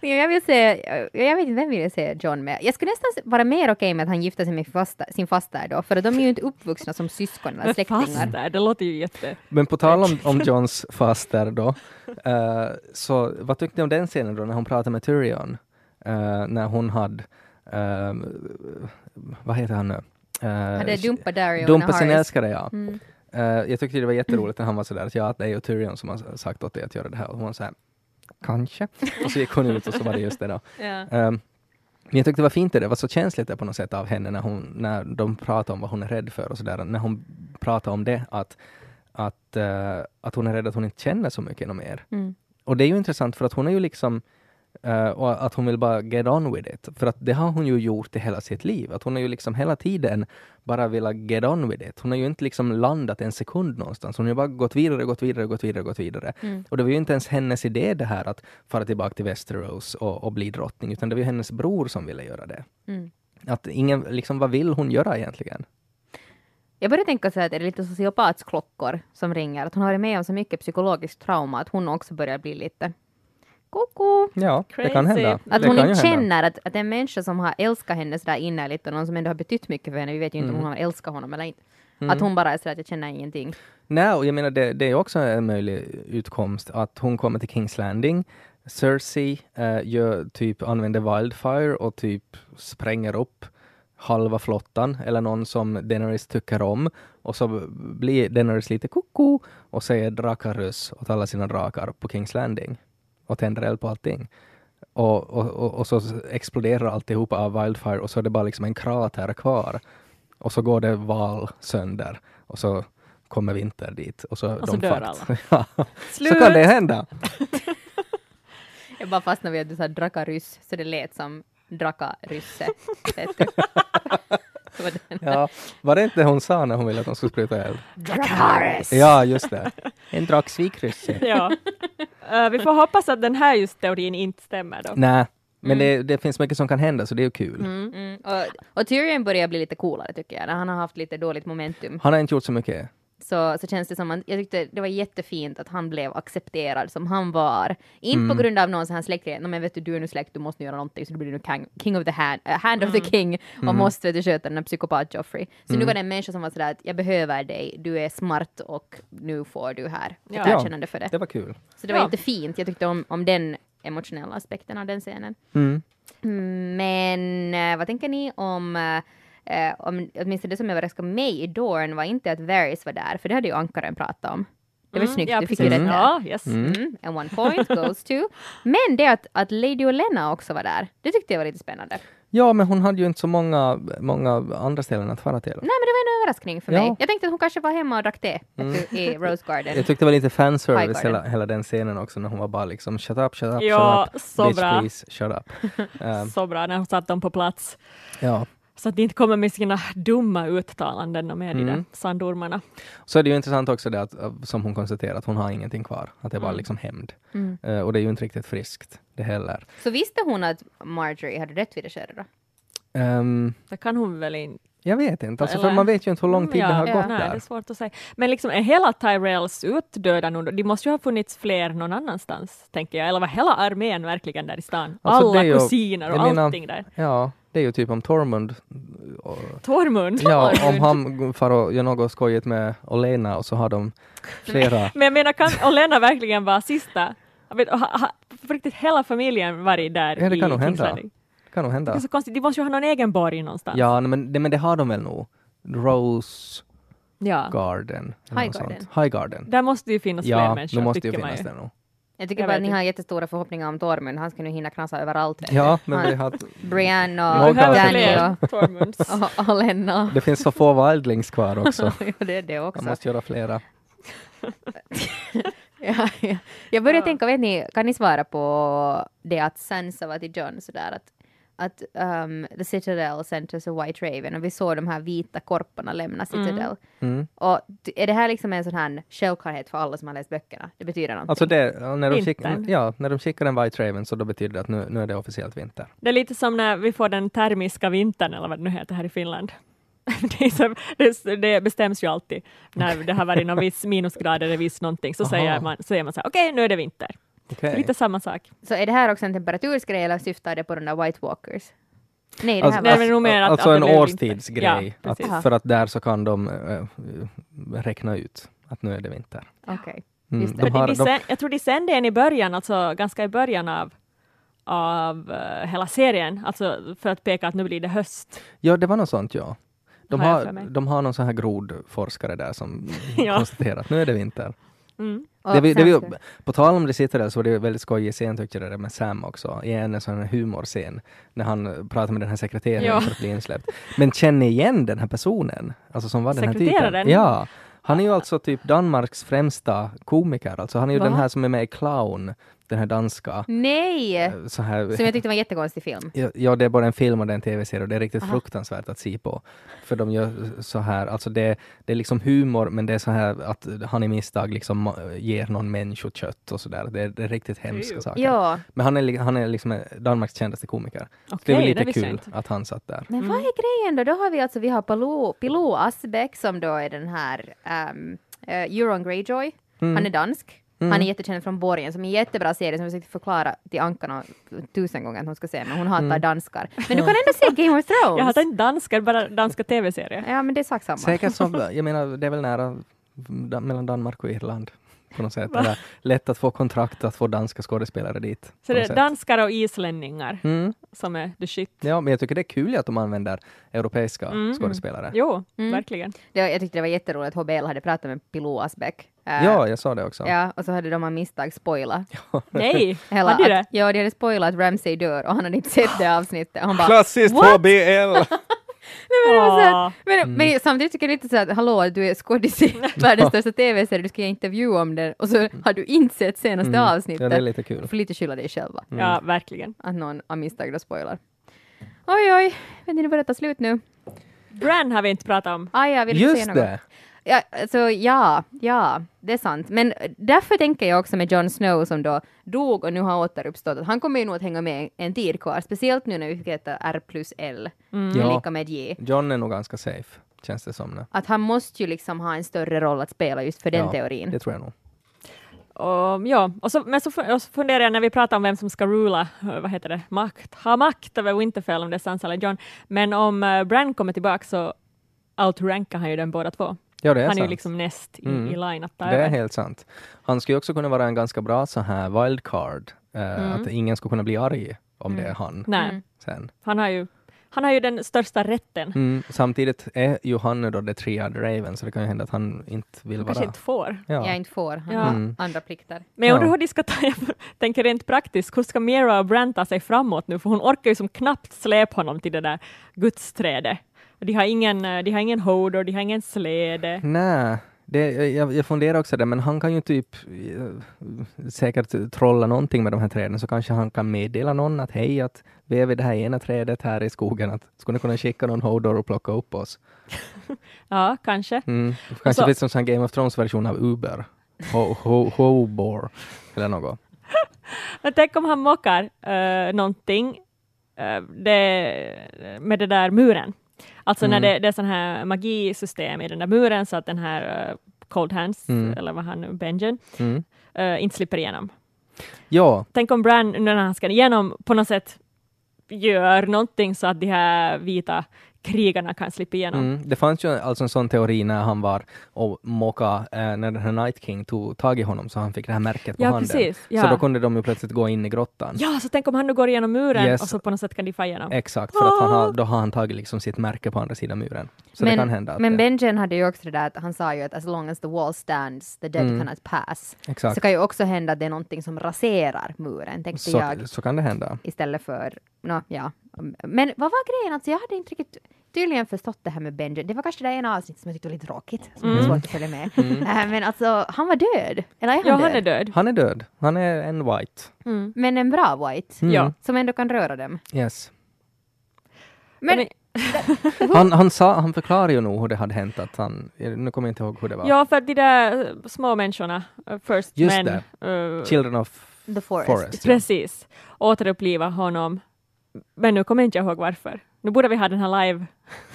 Ja, Jag vill se, jag vet inte vem vill jag se John med. Jag skulle nästan vara mer okej med att han gifter sig med fasta, sin faster då, för de är ju inte uppvuxna som syskon eller Men släktingar. faster, det låter ju jätte... Men på tal om, om Johns faster då, eh, så vad tyckte ni om den scenen då när hon pratade med Tyrion? Eh, när hon hade, eh, vad heter han nu? Eh, Hade dumpat Dario dumpa när sin älskare, ja. Mm. Eh, jag tyckte det var jätteroligt när han var sådär att ja, det är ju Tyrion som har sagt åt dig att göra det här. Och hon såhär, kanske. Och så gick hon ut och så var det just det då. Ja. Um, men jag tyckte det var fint det, det var så känsligt det på något sätt av henne när, hon, när de pratade om vad hon är rädd för och sådär. När hon pratade om det, att, att, eh, att hon är rädd att hon inte känner så mycket ännu mer. Mm. Och det är ju intressant för att hon är ju liksom eh, och att hon vill bara get on with it. För att det har hon ju gjort i hela sitt liv. Att hon har ju liksom hela tiden bara velat get on with it. Hon har ju inte liksom landat en sekund någonstans. Hon har ju bara gått vidare, gått vidare, gått vidare, gått vidare. Mm. Och det var ju inte ens hennes idé det här att fara tillbaka till Västerås och, och bli drottning, utan det var ju hennes bror som ville göra det. Mm. Att ingen, liksom vad vill hon göra egentligen? Jag började tänka så här att är det lite sociopatsklockor som ringer? Att hon har varit med om så mycket psykologiskt trauma att hon också börjar bli lite koko. Ja, det kan Crazy. hända. Att det hon inte känner att, att en människa som har älskat henne sådär innerligt och någon som ändå har betytt mycket för henne, vi vet ju inte Mm. om hon har älskat honom eller inte. Att hon bara är sådär att jag känner ingenting. Nej, och jag menar det, det är också en möjlig utkomst att hon kommer till Kings Landing. Cersei eh, gör, typ använder Wildfire och typ spränger upp halva flottan eller någon som Daenerys tycker om och så blir Daenerys lite koko och säger drakarus åt alla sina drakar på Kings Landing och tänder eld på allting. Och, och, och, och så exploderar alltihopa av Wildfire och så är det bara liksom en krater kvar. Och så går det val sönder och så kommer vinter dit och så, Och så dör fucked. ja, så kan det hända. Jag bara fastnade vid att du sa drakaryss, så det lät som drakarysse. Vet Ja, var det inte hon sa när hon ville att de skulle spruta eld? Drakaris! Ja, just det. En draksvikrysse. Ja. Eh, vi får hoppas att den här just teorin inte stämmer då. Nej, men det, det finns mycket som kan hända så det är ju kul. Mm. Och, och Tyrion börjar bli lite coolare tycker jag, när han har haft lite dåligt momentum. Han har inte gjort så mycket. Så, så känns det som att jag tyckte det var jättefint att han blev accepterad som han var. Inte Mm. på grund av någon sån här släktgrej, "Nå, men vet du, du är nu släkt, du måste nu göra någonting så du blir nu king, king of the hand, äh, hand of the king och Mm. måste vet du, sköta den här psykopat Joffrey. Så nu var det en människa som var sådär att jag behöver dig, du är smart och nu får du här ett Ja. erkännande för det. Det var kul. Så det var Ja. jättefint, jag tyckte om, om den emotionella aspekten av den scenen. Mm. Mm, Men eh, vad tänker ni om, eh, om åtminstone det som överraskade mig i Dorn var inte att Varys var där, för det hade ju ankaren pratat om. Det var Mm, snyggt, ja, du fick ju precis. rätt där. Ja, yes. Mm, and one point goes to. Men det att, att Lady Olenna också var där, det tyckte jag var lite spännande. Ja, men hon hade ju inte så många, många andra ställen att fara till. Nej, men det var en överraskning för Ja. mig. Jag tänkte att hon kanske var hemma och drack te du, i Rose Garden. Jag tyckte det var lite fanservice hela, hela den scenen också när hon var bara liksom shut up, shut up, Ja, shut up, så bitch bra. please, shut up. Um, Så bra när hon satt dem på plats. ja. Så att de inte kommer med sina dumma uttalanden och med de Mm. där sandormarna. Så är det ju intressant också det att, uh, som hon konstaterar, att hon har ingenting kvar. Att det bara Mm. liksom hämnd. Mm. Uh, och det är ju inte riktigt friskt det heller. Så visste hon att Marjorie hade rätt vid det skedet då? Um, Det kan hon väl inte. jag vet inte, alltså, för man vet ju inte hur lång tid Ja, det har ja, gått Nej, det där. är svårt att säga. Men liksom, är hela Tyrells utdöda nu? De måste ju ha funnits fler någon annanstans, tänker jag. Eller var hela armén verkligen där i stan? Alltså, det Alla ju- kusiner och allting där. Ja, det är ju typ om Tormund. Tormund. Ja, om han far och gör något skojigt med Olena och så har de flera. Men jag menar, kan Olena verkligen vara sista? Jag vet, ha, ha, riktigt hela familjen varit där Ja, det i kan nog hända. Det kan nog Det hända. är så konstigt, de måste ju ha någon egen borg någonstans. Ja, men det, men det har de väl nog. Rose Ja. Garden. eller något Highgarden. sånt. Highgarden. Där måste ju finnas fler Ja, människor, det måste ju tycker man finnas det nog. Jag tycker Jag bara att ni har jättestora förhoppningar om Tormund, han ska nu hinna knasa överallt. Ja, men Han- vi har, Brienne Ja, och Danny och, och det finns så få wildlings kvar också. Ja, det är det Man också. måste göra flera. Ja, ja. Jag börjar Ja. tänka, vet ni, kan ni svara på det att Sansa var till John sådär att, att um, The Citadel sent us a White Raven och vi såg de här vita korparna lämna Citadel. Mm. Och är det här liksom en sån här självklarhet för alla som har läst böckerna? Det betyder någonting. Alltså det, när, de skickar, ja, när de skickar en White Raven så då betyder det att nu, nu är det officiellt vinter. Det är lite som när vi får den termiska vintern, eller vad det nu heter här i Finland. Det, så, det, det bestäms ju alltid när det har varit någon viss minusgrader eller viss någonting, så Aha. säger man, säger man så här, okej, nu är det vinter. Okej. Lite samma sak. Så är det här också en temperatursgrej eller syftar det på de där White Walkers? Nej, det Alltså, här det var... mer att- alltså att en årstidsgrej. Ja, att, för att där så kan de äh, räkna ut att nu är det vinter. Okej. Mm, de har, de, jag tror de sände en i början, alltså ganska i början av, av eh, hela serien, alltså för att peka att nu blir det höst. ja, det var något sånt ja. De har har, de har någon sån här grodforskare där som Ja. konstaterar att nu är det vinter. Mm. Det vi, det vi, på tal om det sitter där så var det väldigt skojig scen tyckte jag det med Sam också, i en sån här humorscen, när han pratar med den här sekreteraren Ja. för att bli insläppt. Men känner igen den här personen, alltså som var den här typen. Ja. Han är ju alltså typ Danmarks främsta komiker, alltså han är ju Va? den här som är med i Clown, den här danska, Nej! eh, så här, Som jag tyckte var en jättekonstig film. Ja, ja, det är både en film och det är en tv-serie och det är riktigt Aha. fruktansvärt att se på. För de gör så här, alltså det, det är liksom humor men det är så här att han i misstag liksom ma- ger någon människokött och sådär. Det, är- det är riktigt hemska Ew. saker. Ja, Men han är, han är liksom Danmarks kändaste komiker. Okej, det är väl lite jag kul att han satt där. men vad är grejen då? Då har vi alltså, vi har Pilou, Pilou Asbeck som då är den här um, Euron Greyjoy. Mm. Han är dansk. Han är jättekänd från Borgen som är en jättebra serie som jag försökte förklara till Ankarna tusen gånger att hon ska se, men hon hatar Mm. danskar. Men du kan ändå se Game of Thrones! Jag har tänkt danskar, bara danska tv-serier. Ja, men det är sak samma. Säkert som, jag menar, det är väl nära da, mellan Danmark och Irland. På något sätt. Det är lätt att få kontrakt att få danska skådespelare dit. Så det är sätt. danskar och islänningar Mm. som är the shit. Ja, men jag tycker det är kul att de använder europeiska Mm. skådespelare. Jo, Mm. verkligen. Det, jag tyckte det var jätteroligt att HBL hade pratat med Pilou Asbeck. Eh, Ja, jag sa det också. Ja, och så hade de av misstag spoilat. Nej, Hela hade det? att, ja, de hade spoilat att Ramsay dör och han hade inte sett det avsnittet. Och han bara, Klassiskt What? HBL! Nej, men, att, men, Mm. men samtidigt tycker jag lite så att hallå, du är skådis i världens största tv-serie, du ska göra intervju om den och så har du inte sett senaste Mm. avsnittet. Ja, det är lite kul. Du får lite skylla dig själva. Ja, verkligen. Att någon av misstag då spoilar. Oj, oj, vet ni, det börjar ta slut nu. Bran har vi inte pratat om. Ah, jag vill säga Just något. det! Ja, alltså, ja, ja, det är sant. Men därför tänker jag också med Jon Snow som då dog och nu har återuppstått, att han kommer ju nog att hänga med en tid kvar, speciellt nu när vi fick heta R plus L, Mm. Ja. lika med J. John är nog ganska safe, känns det som. Nu. Att han måste ju liksom ha en större roll att spela just för den Ja, teorin. Det tror jag nog. Och, ja, och så, men så, och så funderar jag när vi pratar om vem som ska rula, eh, vad heter det, makt, ha makt över Winterfell om det är Sansa eller John. Men om uh, Bran kommer tillbaka så outrankar han ju den båda två. Ja, det är han är ju sant. liksom näst i, Mm. i line att ta det är helt sant. Han skulle också kunna vara en ganska bra så här wildcard. eh, Mm. Att ingen skulle kunna bli arg om det är han Nej, Mm. sen. han, har ju, han har ju den största rätten. Mm. Samtidigt är ju han nu då the triad raven, så det kan ju hända att han inte vill Han vara... kanske inte får. Jag Ja. inte får, han Ja. har Mm. andra plikter. Men jag undrar Ja. hur de ska ta, jag tänker rent praktiskt, hur ska Mira och Bran ta sig framåt nu? För hon orkar ju som knappt släpa honom till det där gudsträdet. De har ingen, eh, de har ingen hodor, de har ingen släde. Nej, det, jag, jag funderar också det, men han kan ju typ eh, säkert trolla någonting med de här träden, så kanske han kan meddela någon att hej, att vi är vid det här ena trädet här i skogen, att skulle ni kunna skicka någon hodor och plocka upp oss? Ja, kanske. Mm. Kanske så- finns det en sån här Game of Thrones-version av Uber, Ho- ho- Hobor, eller något. Tänk om han mockar uh, någonting eh, det, med det där muren. Alltså när Mm. det, det är sån här magisystem i den där muren så att den här uh, Cold Hands, Mm. eller vad han nu, Benjen, Mm. eh, inte slipper igenom. Ja, Tänk om Bran, när han ska igenom, på något sätt gör någonting så att de här vita krigarna kan slippa igenom. Mm. Det fanns ju alltså en sån teori när han var och mocka, eh, när den här Night King tog tag i honom så han fick det här märket på Ja, handen. precis. Så Ja. då kunde de ju plötsligt gå in i grottan. Ja, så tänk om han nu går igenom muren Yes. och så på något sätt kan de få igenom. Exakt, för att han Ah! har, då har han tagit liksom sitt märke på andra sidan muren. Så det kan hända. Men det, Benjen hade ju också det där att han sa ju att as long as the wall stands, the dead Mm. cannot pass. exakt. Så kan ju också hända att det är någonting som raserar muren, tänkte Så, jag. så kan det hända. Istället för, no, ja. Men vad var grejen? Alltså jag hade inte riktigt tydligen förstått det här med Benjen. Det var kanske det ena avsnittet som jag tyckte var lite tråkigt, som Mm. var svårt att följa med. Äh, men alltså, han var död. Eller är han Ja, död? han är död. Han är död. Han är en white. Mm. Men en bra white, Mm. Ja. som ändå kan röra dem. Yes. Men, Men- Han, han, sa, han förklarar ju nog hur det hade hänt. Att han, nu kommer jag inte ihåg hur det var. Ja, för att de där eh, små människorna, eh, First Just Men, eh, Children of The Forest. Forest. ja. precis, återuppliva honom. Men nu kommer jag inte ihåg varför. Nu borde vi ha den här live,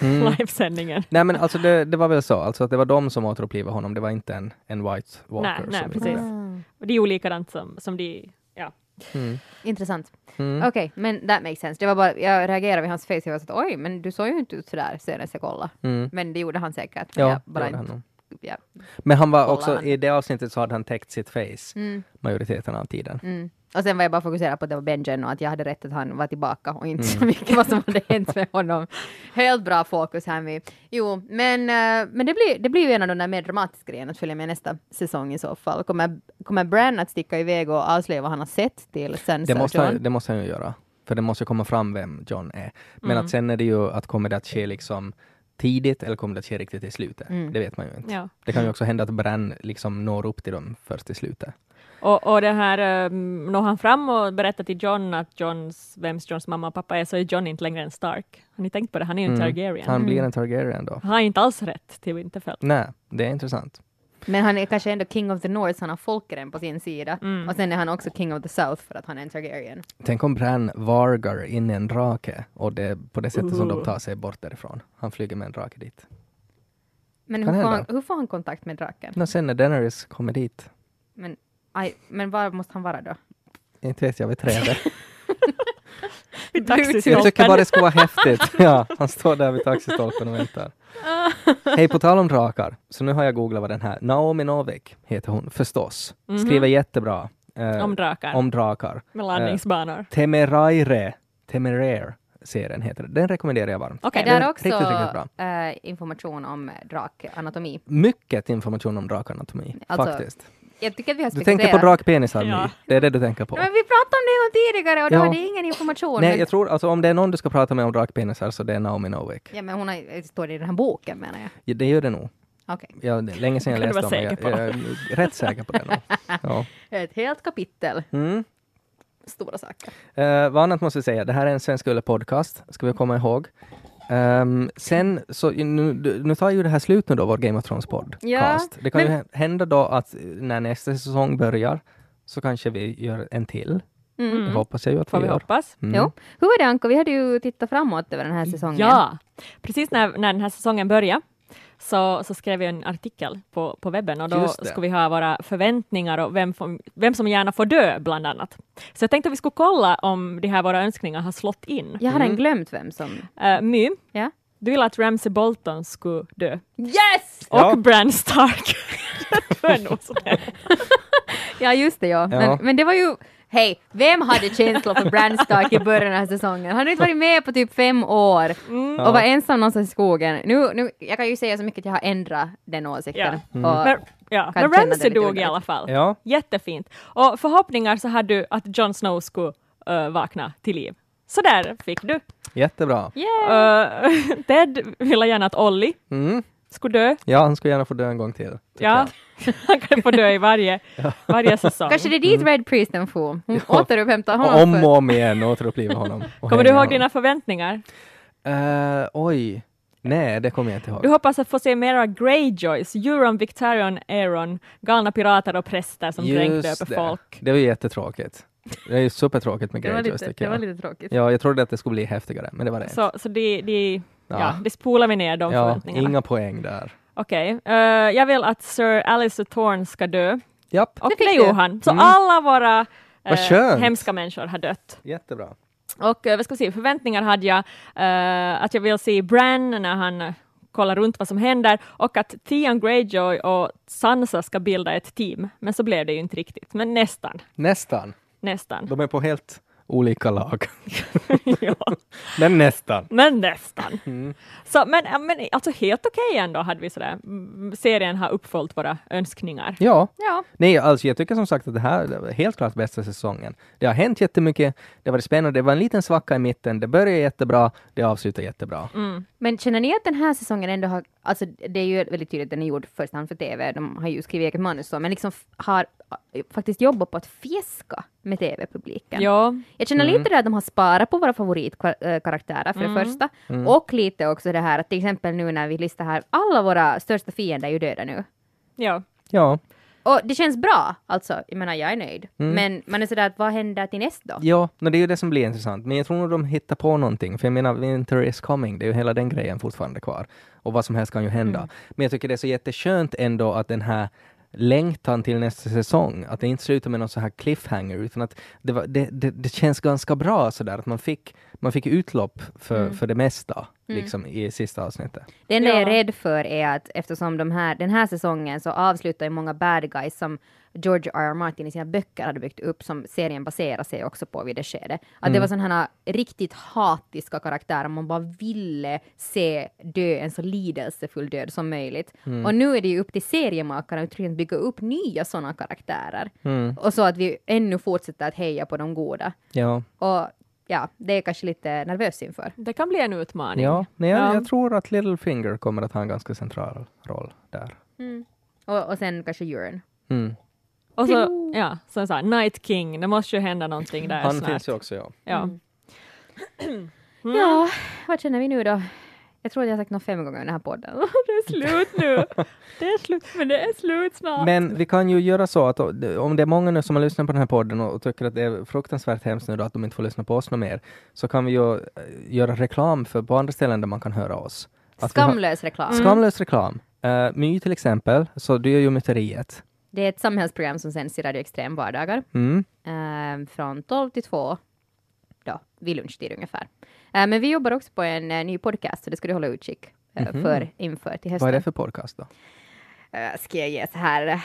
Mm. livesändningen. Nej men alltså det, det var väl så, alltså att det var de som återupplivade honom, det var inte en, en white walker. Nej, nej, precis. Och det är ju likadant som, som de... Ja. Mm. intressant. Mm. Okej, men that makes sense. Det var bara, jag reagerade vid hans face och jag var så att oj, men du såg ju inte ut sådär senast jag kollade. Mm. Men det gjorde han säkert. Men Ja, jag det bara gjorde han inte, ja. Men han var också, han. i det avsnittet så hade han täckt sitt face Mm, majoriteten av tiden. Mm. Och sen var jag bara fokuserad på att det var Benjen och att jag hade rätt att han var tillbaka och inte så mycket vad som hade hänt med honom. Helt bra fokus här med. Jo, men, eh, men det, blir, det blir ju en av de där mer dramatiska grejerna att följa med nästa säsong i så fall. Kommer, kommer Bran att sticka iväg och avslöja vad han har sett till Sansa Det måste, han, det måste han ju göra. För det måste komma fram vem John är. Men att sen är det ju att kommer det att ske liksom tidigt eller kommer det att ske riktigt i slutet? Mm. Det vet man ju inte. Ja. Det kan ju också hända att Bran liksom når upp till dem först i slutet. Och, och det här, um, når han fram och berättar till John att Johns, vems Johns mamma och pappa är, så är John inte längre en Stark. Har ni tänkt på det? Han är ju en Mm. Targaryen. Han blir en Targaryen då. Han har inte alls rätt till Winterfell. Nej, det är intressant. Men han är kanske ändå King of the North, så han har folkeren på sin sida. Mm. Och sen är han också King of the South för att han är en Targaryen. Tänk om Bran vargar in i en drake och det på det sättet som de Uh. tar sig bort därifrån. Han flyger med en drake dit. Men hur får, han, hur får han kontakt med draken? Och sen när Daenerys kommer dit, Men, aj, men var måste han vara då? inte vet jag, vid trädet. Vid Jag tycker bara det ska vara häftigt. Ja, han står där vid taxistolpen och väntar. Hej, på tal om drakar, så nu har jag googlat vad den här, Naomi Novik heter hon förstås. Skriver jättebra. eh, Om drakar. Om drakar. Med landningsbanor. Temeraire, Temeraire serien heter det. Den rekommenderar jag varmt. Är där den är också riktigt, riktigt bra. eh, information om drakanatomi? Mycket information om drakanatomi, Alltså, faktiskt. Jag tycker att vi har Du tänker på drakpenisar Ja. Det är det du tänker på. Men vi pratade om det tidigare och då Ja. var det ingen information. Nej, men, jag tror alltså om det är någon du ska prata med om drakpenisar så det är Naomi Novik. ja, men hon har, står det i den här boken menar jag. Ja, det gör det nog. Okej. Ja, det länge sedan jag läste om det. Jag, jag är rätt säker på det nog. Ja. Ett helt kapitel. Mm. Stora saker. Uh, vad annat måste jag säga, det här är en Svensk podcast, ska vi komma ihåg. Ehm, sen, så nu, nu tar ju det här slut nu då, vår Game of Thrones podcast. Ja, det kan men- ju hända då att när nästa säsong börjar så kanske vi gör en till. Mm. Det hoppas jag ju att Får vi vi gör. hoppas. Mm. Jo. Hur är det Anko? Vi hade ju tittat framåt över den här säsongen. Ja, precis när, när den här säsongen började så, så skrev jag en artikel på, på webben och då skulle vi ha våra förväntningar och vem, vem som gärna får dö bland annat. Så jag tänkte att vi skulle kolla om de här våra önskningar har slått in. Jag har Mm. redan glömt vem som... Uh, My, Ja. du vill att Ramsey Bolton skulle dö Yes! och Ja. Bran Stark. Ja, just det ja. Men, Ja. men det var ju... Hej, vem hade känslor för Bran Stark i början av säsongen? Han har inte varit med på typ fem år och var ensam någonstans i skogen. Nu, nu, jag kan ju säga så mycket att jag har ändrat den åsikten. Ja. Och, Men, ja. Men Ramsey dog i alla fall. Ja. Jättefint. Och förhoppningar så hade du att Jon Snow skulle uh, vakna till liv. Så där fick du. Jättebra. yeah. Uh, Ted ville gärna att Olli Mm. Skulle dö. Ja, han skulle gärna få dö en gång till. Ja, han kan få dö i varje, varje säsong. Kanske det är dit Red Priesten for. Hon återupphämtar honom. Och om för- och om igen återuppliva honom. och Kommer du ihåg honom. dina förväntningar? Eh, oj. Nej, det kommer jag inte ihåg. Du hoppas att få se mera Greyjoys, Euron, Victarion, Aeron, galna pirater och präster som dränkdöper det. folk. Det var jättetråkigt. Det är ju supertråkigt med Det var, Greyjoys lite, det var jag. lite tråkigt. Ja, jag trodde att det skulle bli häftigare, men det var det inte. Så, så de, de, ja. Ja. de spolar vi ner de Ja, förväntningarna. inga poäng där. Okej, eh, jag vill att Sir Alistair Thorne ska dö. Japp, Och Det det gjorde han. Så Mm. alla våra skönt. hemska människor har dött. jättebra. Och eh, vad ska vi se, förväntningar hade jag eh, att jag vill se Bran när han kollar runt vad som händer och att Theon Greyjoy och Sansa ska bilda ett team. Men så blev det ju inte riktigt, men nästan. Nästan. Nästan. De är på helt olika lag. ja, Men nästan. men nästan. Mm. Så, men, men alltså helt okej ändå hade vi sådär. Mm, Serien har uppfyllt våra önskningar. Ja, Ja. nej alltså jag tycker som sagt att det här var helt klart bästa säsongen. Det har hänt jättemycket, det varit spännande, det var en liten svacka i mitten, det började jättebra, det avslutar jättebra. Mm. Men känner ni att den här säsongen ändå har, alltså det är ju väldigt tydligt att den är gjord i första hand för TV, de har ju skrivit eget manus så, men liksom har äh, faktiskt jobbat på att fjäska med TV-publiken. Ja, Jag känner Mm. lite det att de har sparat på våra favoritkaraktärer för det första, Mm. och lite också det här att till exempel nu när vi listar här, alla våra största fiender är ju döda nu. ja. Ja, Och det känns bra, alltså, jag menar jag är nöjd. Mm. Men man är sådär att vad händer till nästa då? ja men det är ju det som blir intressant. Men jag tror nog de hittar på någonting, för jag menar Winter is coming, det är ju hela den grejen fortfarande kvar. Och vad som helst kan ju hända. Mm. Men jag tycker det är så jätteskönt ändå att den här längtan till nästa säsong, att det inte slutar med någon så här cliffhanger, utan att det, var, det, det, det känns ganska bra sådär, att man fick, man fick utlopp för, Mm. för det mesta, liksom i sista avsnittet. Det enda jag är Ja. rädd för är att eftersom de här, den här säsongen så avslutar ju många bad guys som George R. R. Martin i sina böcker hade byggt upp, som serien baserar sig också på vid det skedet. Att Mm. det var sådana här riktigt hatiska karaktärer, man bara ville se dö en så lidelsefull död som möjligt. Mm. Och nu är det ju upp till seriemakarna att bygga upp nya sådana karaktärer. Mm. Och så att vi ännu fortsätter att heja på de goda. Ja, Och ja, det är kanske lite nervös inför. Det kan bli en utmaning. ja. Nej, jag, Ja. jag tror att Littlefinger kommer att ha en ganska central roll där. Och, och sen kanske Euron. Mm. Och så, ja, som sagt, Night King, det måste ju hända någonting där Han snart. finns ju också, ja. Ja. Ja, vad känner vi nu då? Jag tror att jag har sagt något fem gånger i den här podden. Det är slut nu. Det är slut, men det är slut snart. Men vi kan ju göra så att om det är många nu som har lyssnat på den här podden och, tycker att det är fruktansvärt hemskt nu då att de inte får lyssna på oss något mer, så kan vi ju eh, göra reklam för på andra ställen där man kan höra oss. Att Skamlös reklam. Skamlös reklam. Uh, My till exempel, så du gör ju Myteriet. Det är ett samhällsprogram som sänds i Radio Extrem vardagar. Mm. eh, från 12 till 2, då, vid lunchtid ungefär. Eh, men vi jobbar också på en eh, ny podcast, så det ska du hålla utkik Mhm. för inför till hösten. Vad är det för podcast då? Eh, ska jag ge så här eh,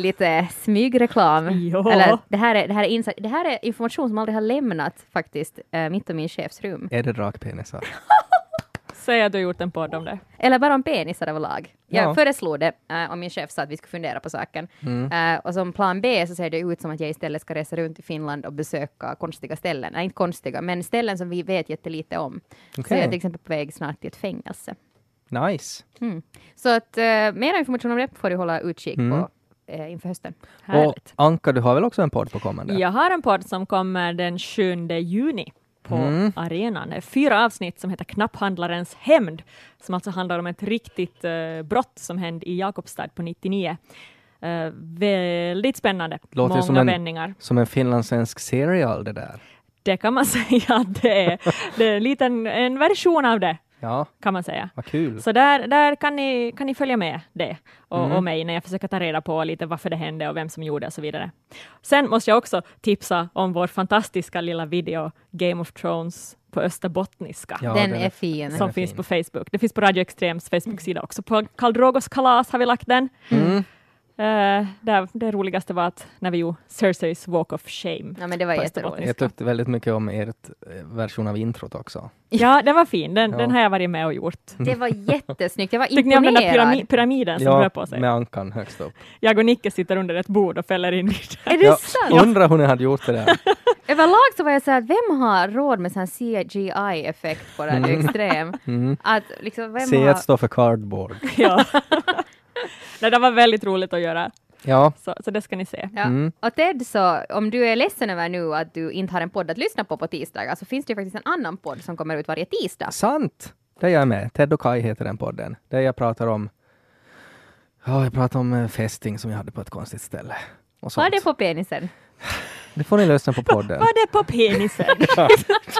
lite smygreklam? Ja. Eller, det, här är, det, här är det här är information som aldrig har lämnat faktiskt mitt och min chefs rum. Är det rakpenisar? Säg att du har gjort en podd om det. Eller bara om penisar överlag. Jag Ja. föreslog det eh, och min chef sa att vi skulle fundera på saken. Mm. Eh, och som plan B så ser det ut som att jag istället ska resa runt i Finland och besöka konstiga ställen. Nej, inte konstiga, men ställen som vi vet jättelite om. Så Okej. jag är till exempel på väg snart till ett fängelse. Nice. Mm. Så att uh, mer information om det får du hålla utkik Mm. på eh, inför hösten. Härligt. Och Anka, du har väl också en podd på kommande? Jag har en podd som kommer den 7 juni på Mm. arenan. Fyra avsnitt som heter Knapphandlarens hämnd, som alltså handlar om ett riktigt eh, brott som hände i Jakobstad på 99. Eh, väldigt spännande. Låter Många som en- vändningar. Som en finlandssvensk serial det där. Det kan man säga att det är. Det är en liten en version av det, Ja, kan man säga. vad kul. Så där, där kan, ni, kan ni följa med det och, Mm. och mig när jag försöker ta reda på lite varför det hände och vem som gjorde och så vidare. Sen måste jag också tipsa om vår fantastiska lilla video Game of Thrones på österbottniska. Ja, den, den är fin. som är finns fin. på Facebook. Det finns på Radio Extrems Facebook-sida också. På Karl Drogos kalas har vi lagt den. Mm. Eh, där, det roligaste var att när vi gjorde Cerseis Walk of Shame. Ja, men det var jätteroligt. Jag tyckte väldigt mycket om eh, version av introt också. Ja, den var fin. Den, Ja. den har jag varit med och gjort. Det var jättesnyggt. Jag var Tyckte ni om den där imponerad. pyrami- pyramiden som rör på sig? med ankan högst upp. Jag och Nicke sitter under ett bord och fäller in. Är det Jag sant? undrar hur ni hade gjort det där. Överlag så var jag så här, vem har råd med sån CGI-effekt på Radio Extrem? Mm. Att liksom, vem C1 har... står för cardboard. Ja. Nej, det var väldigt roligt att göra, Ja, så, så det ska ni se. Ja. Mm. Och Ted, så om du är ledsen över nu att du inte har en podd att lyssna på på tisdagar så finns det ju faktiskt en annan podd som kommer ut varje tisdag. sant! Där jag är med. Ted och Kai heter den podden. Där jag pratar om Ja, jag pratar om eh, fästing som jag hade på ett konstigt ställe. Och Vad sånt. är det på penisen? Det får ni lyssna på podden. Var det på penisen?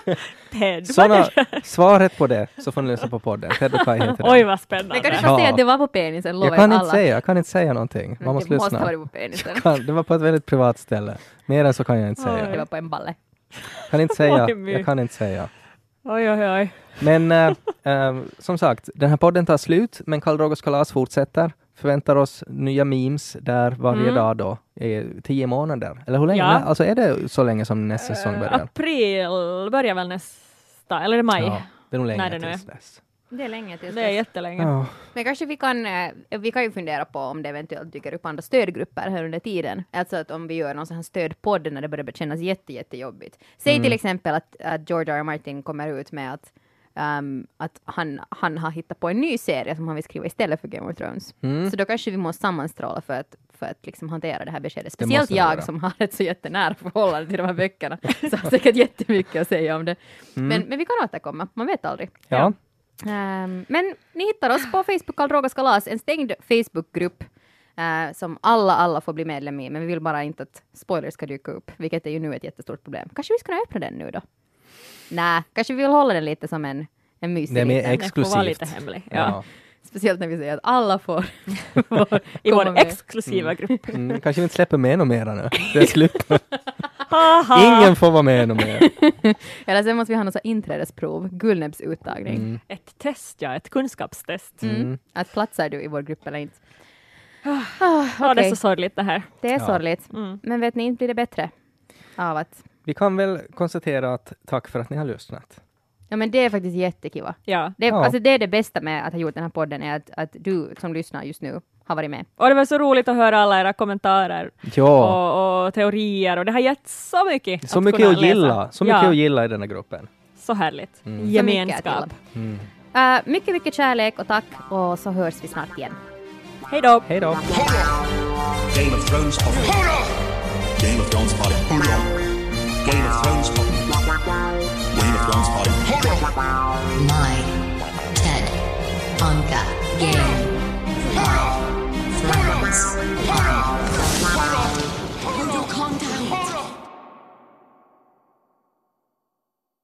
Ted, Såna, det? svaret på det så får ni lyssna på podden. Ted och Kai heter Oj, den. vad spännande. Men kan du Ja. säga att det var på penisen, lovar Jag kan jag inte säga, jag kan inte säga någonting. Man måste det måste lyssna. vara på penisen. Kan, det var på ett väldigt privat ställe. Mer än så kan jag inte Det säga. var på en balle. Kan inte säga. Oj. Jag kan inte säga. Oj, oj, oj. Men eh, eh, som sagt, den här podden tar slut, men Karl Drogos kalas fortsätter. Förväntar oss nya memes där varje Mm. dag då, i tio månader. Eller hur länge? Ja. Alltså är det så länge som nästa säsong Eh, börjar? april börjar väl nästa, eller är det maj? Ja, det är nog länge det nu är. tills dess. Det är länge tills Det är jättelänge. Ja. Men kanske vi kan, eh, vi kan ju fundera på om det eventuellt dyker upp andra stödgrupper här under tiden. Alltså att om vi gör någon sån här stödpodd när det börjar kännas jätte, jättejobbigt. Säg Mm. till exempel att, att George R. R. Martin kommer ut med att, ehm, att han, han har hittat på en ny serie som han vill skriva istället för Game of Thrones. Mm. Så då kanske vi måste sammanstråla för att, för att liksom hantera det här beskedet. Det Speciellt jag som har ett så jättenära förhållande till de här böckerna. Så har säkert jättemycket att säga om det. Men, men vi kan återkomma, man vet aldrig. Mm. Ja. Ehm, men ni hittar oss på Facebook, Karl Drogas kalas, en stängd Facebookgrupp eh, som alla, alla får bli medlem i, men vi vill bara inte att spoilers ska dyka upp, vilket är ju nu ett jättestort problem. Kanske vi ska kunna öppna den nu då? Nej, kanske vi vill hålla den lite som en, en mysig Det är mer liten, ex- Det får vara Exklusivt. lite hemlig. Ja. Ja. speciellt när vi säger att alla får, får I vår med. exklusiva grupp. Mm, kanske vi inte släpper med något mera nu. Det är slut. Ingen får vara med något mer. Eller sen måste vi ha något inträdesprov, Gullnäbbsuttagning. Mm. Ett test, ja. Ett kunskapstest. Mm. Mm. Att platsar du i vår grupp eller inte? Ah, Ja, det är okej. så sorgligt det här. Det är Ja. sorgligt. Mm. Men vet ni, inte blir det bättre av att... Vi kan väl konstatera att tack för att ni har lyssnat. Ja men det är faktiskt jättekiva. Ja. Det Ja. alltså, det är det bästa med att ha gjort den här podden, är att, att du som lyssnar just nu har varit med. Och det var så roligt att höra alla era kommentarer Ja, och, och teorier och det har gett så mycket. så mycket kunna att gilla. Så mycket ja, att gilla i den här gruppen. Så härligt. Mm. Så mycket att Gemenskap. gilla. Uh, mycket, mycket kärlek och tack och så hörs vi snart igen. Hej då! Hej då! Game of Thrones. Game of Thrones pod. Hold on. Game of Thrones pod. Game of Thrones pod. Hold on. My TED Anka Game of Thrones. Hold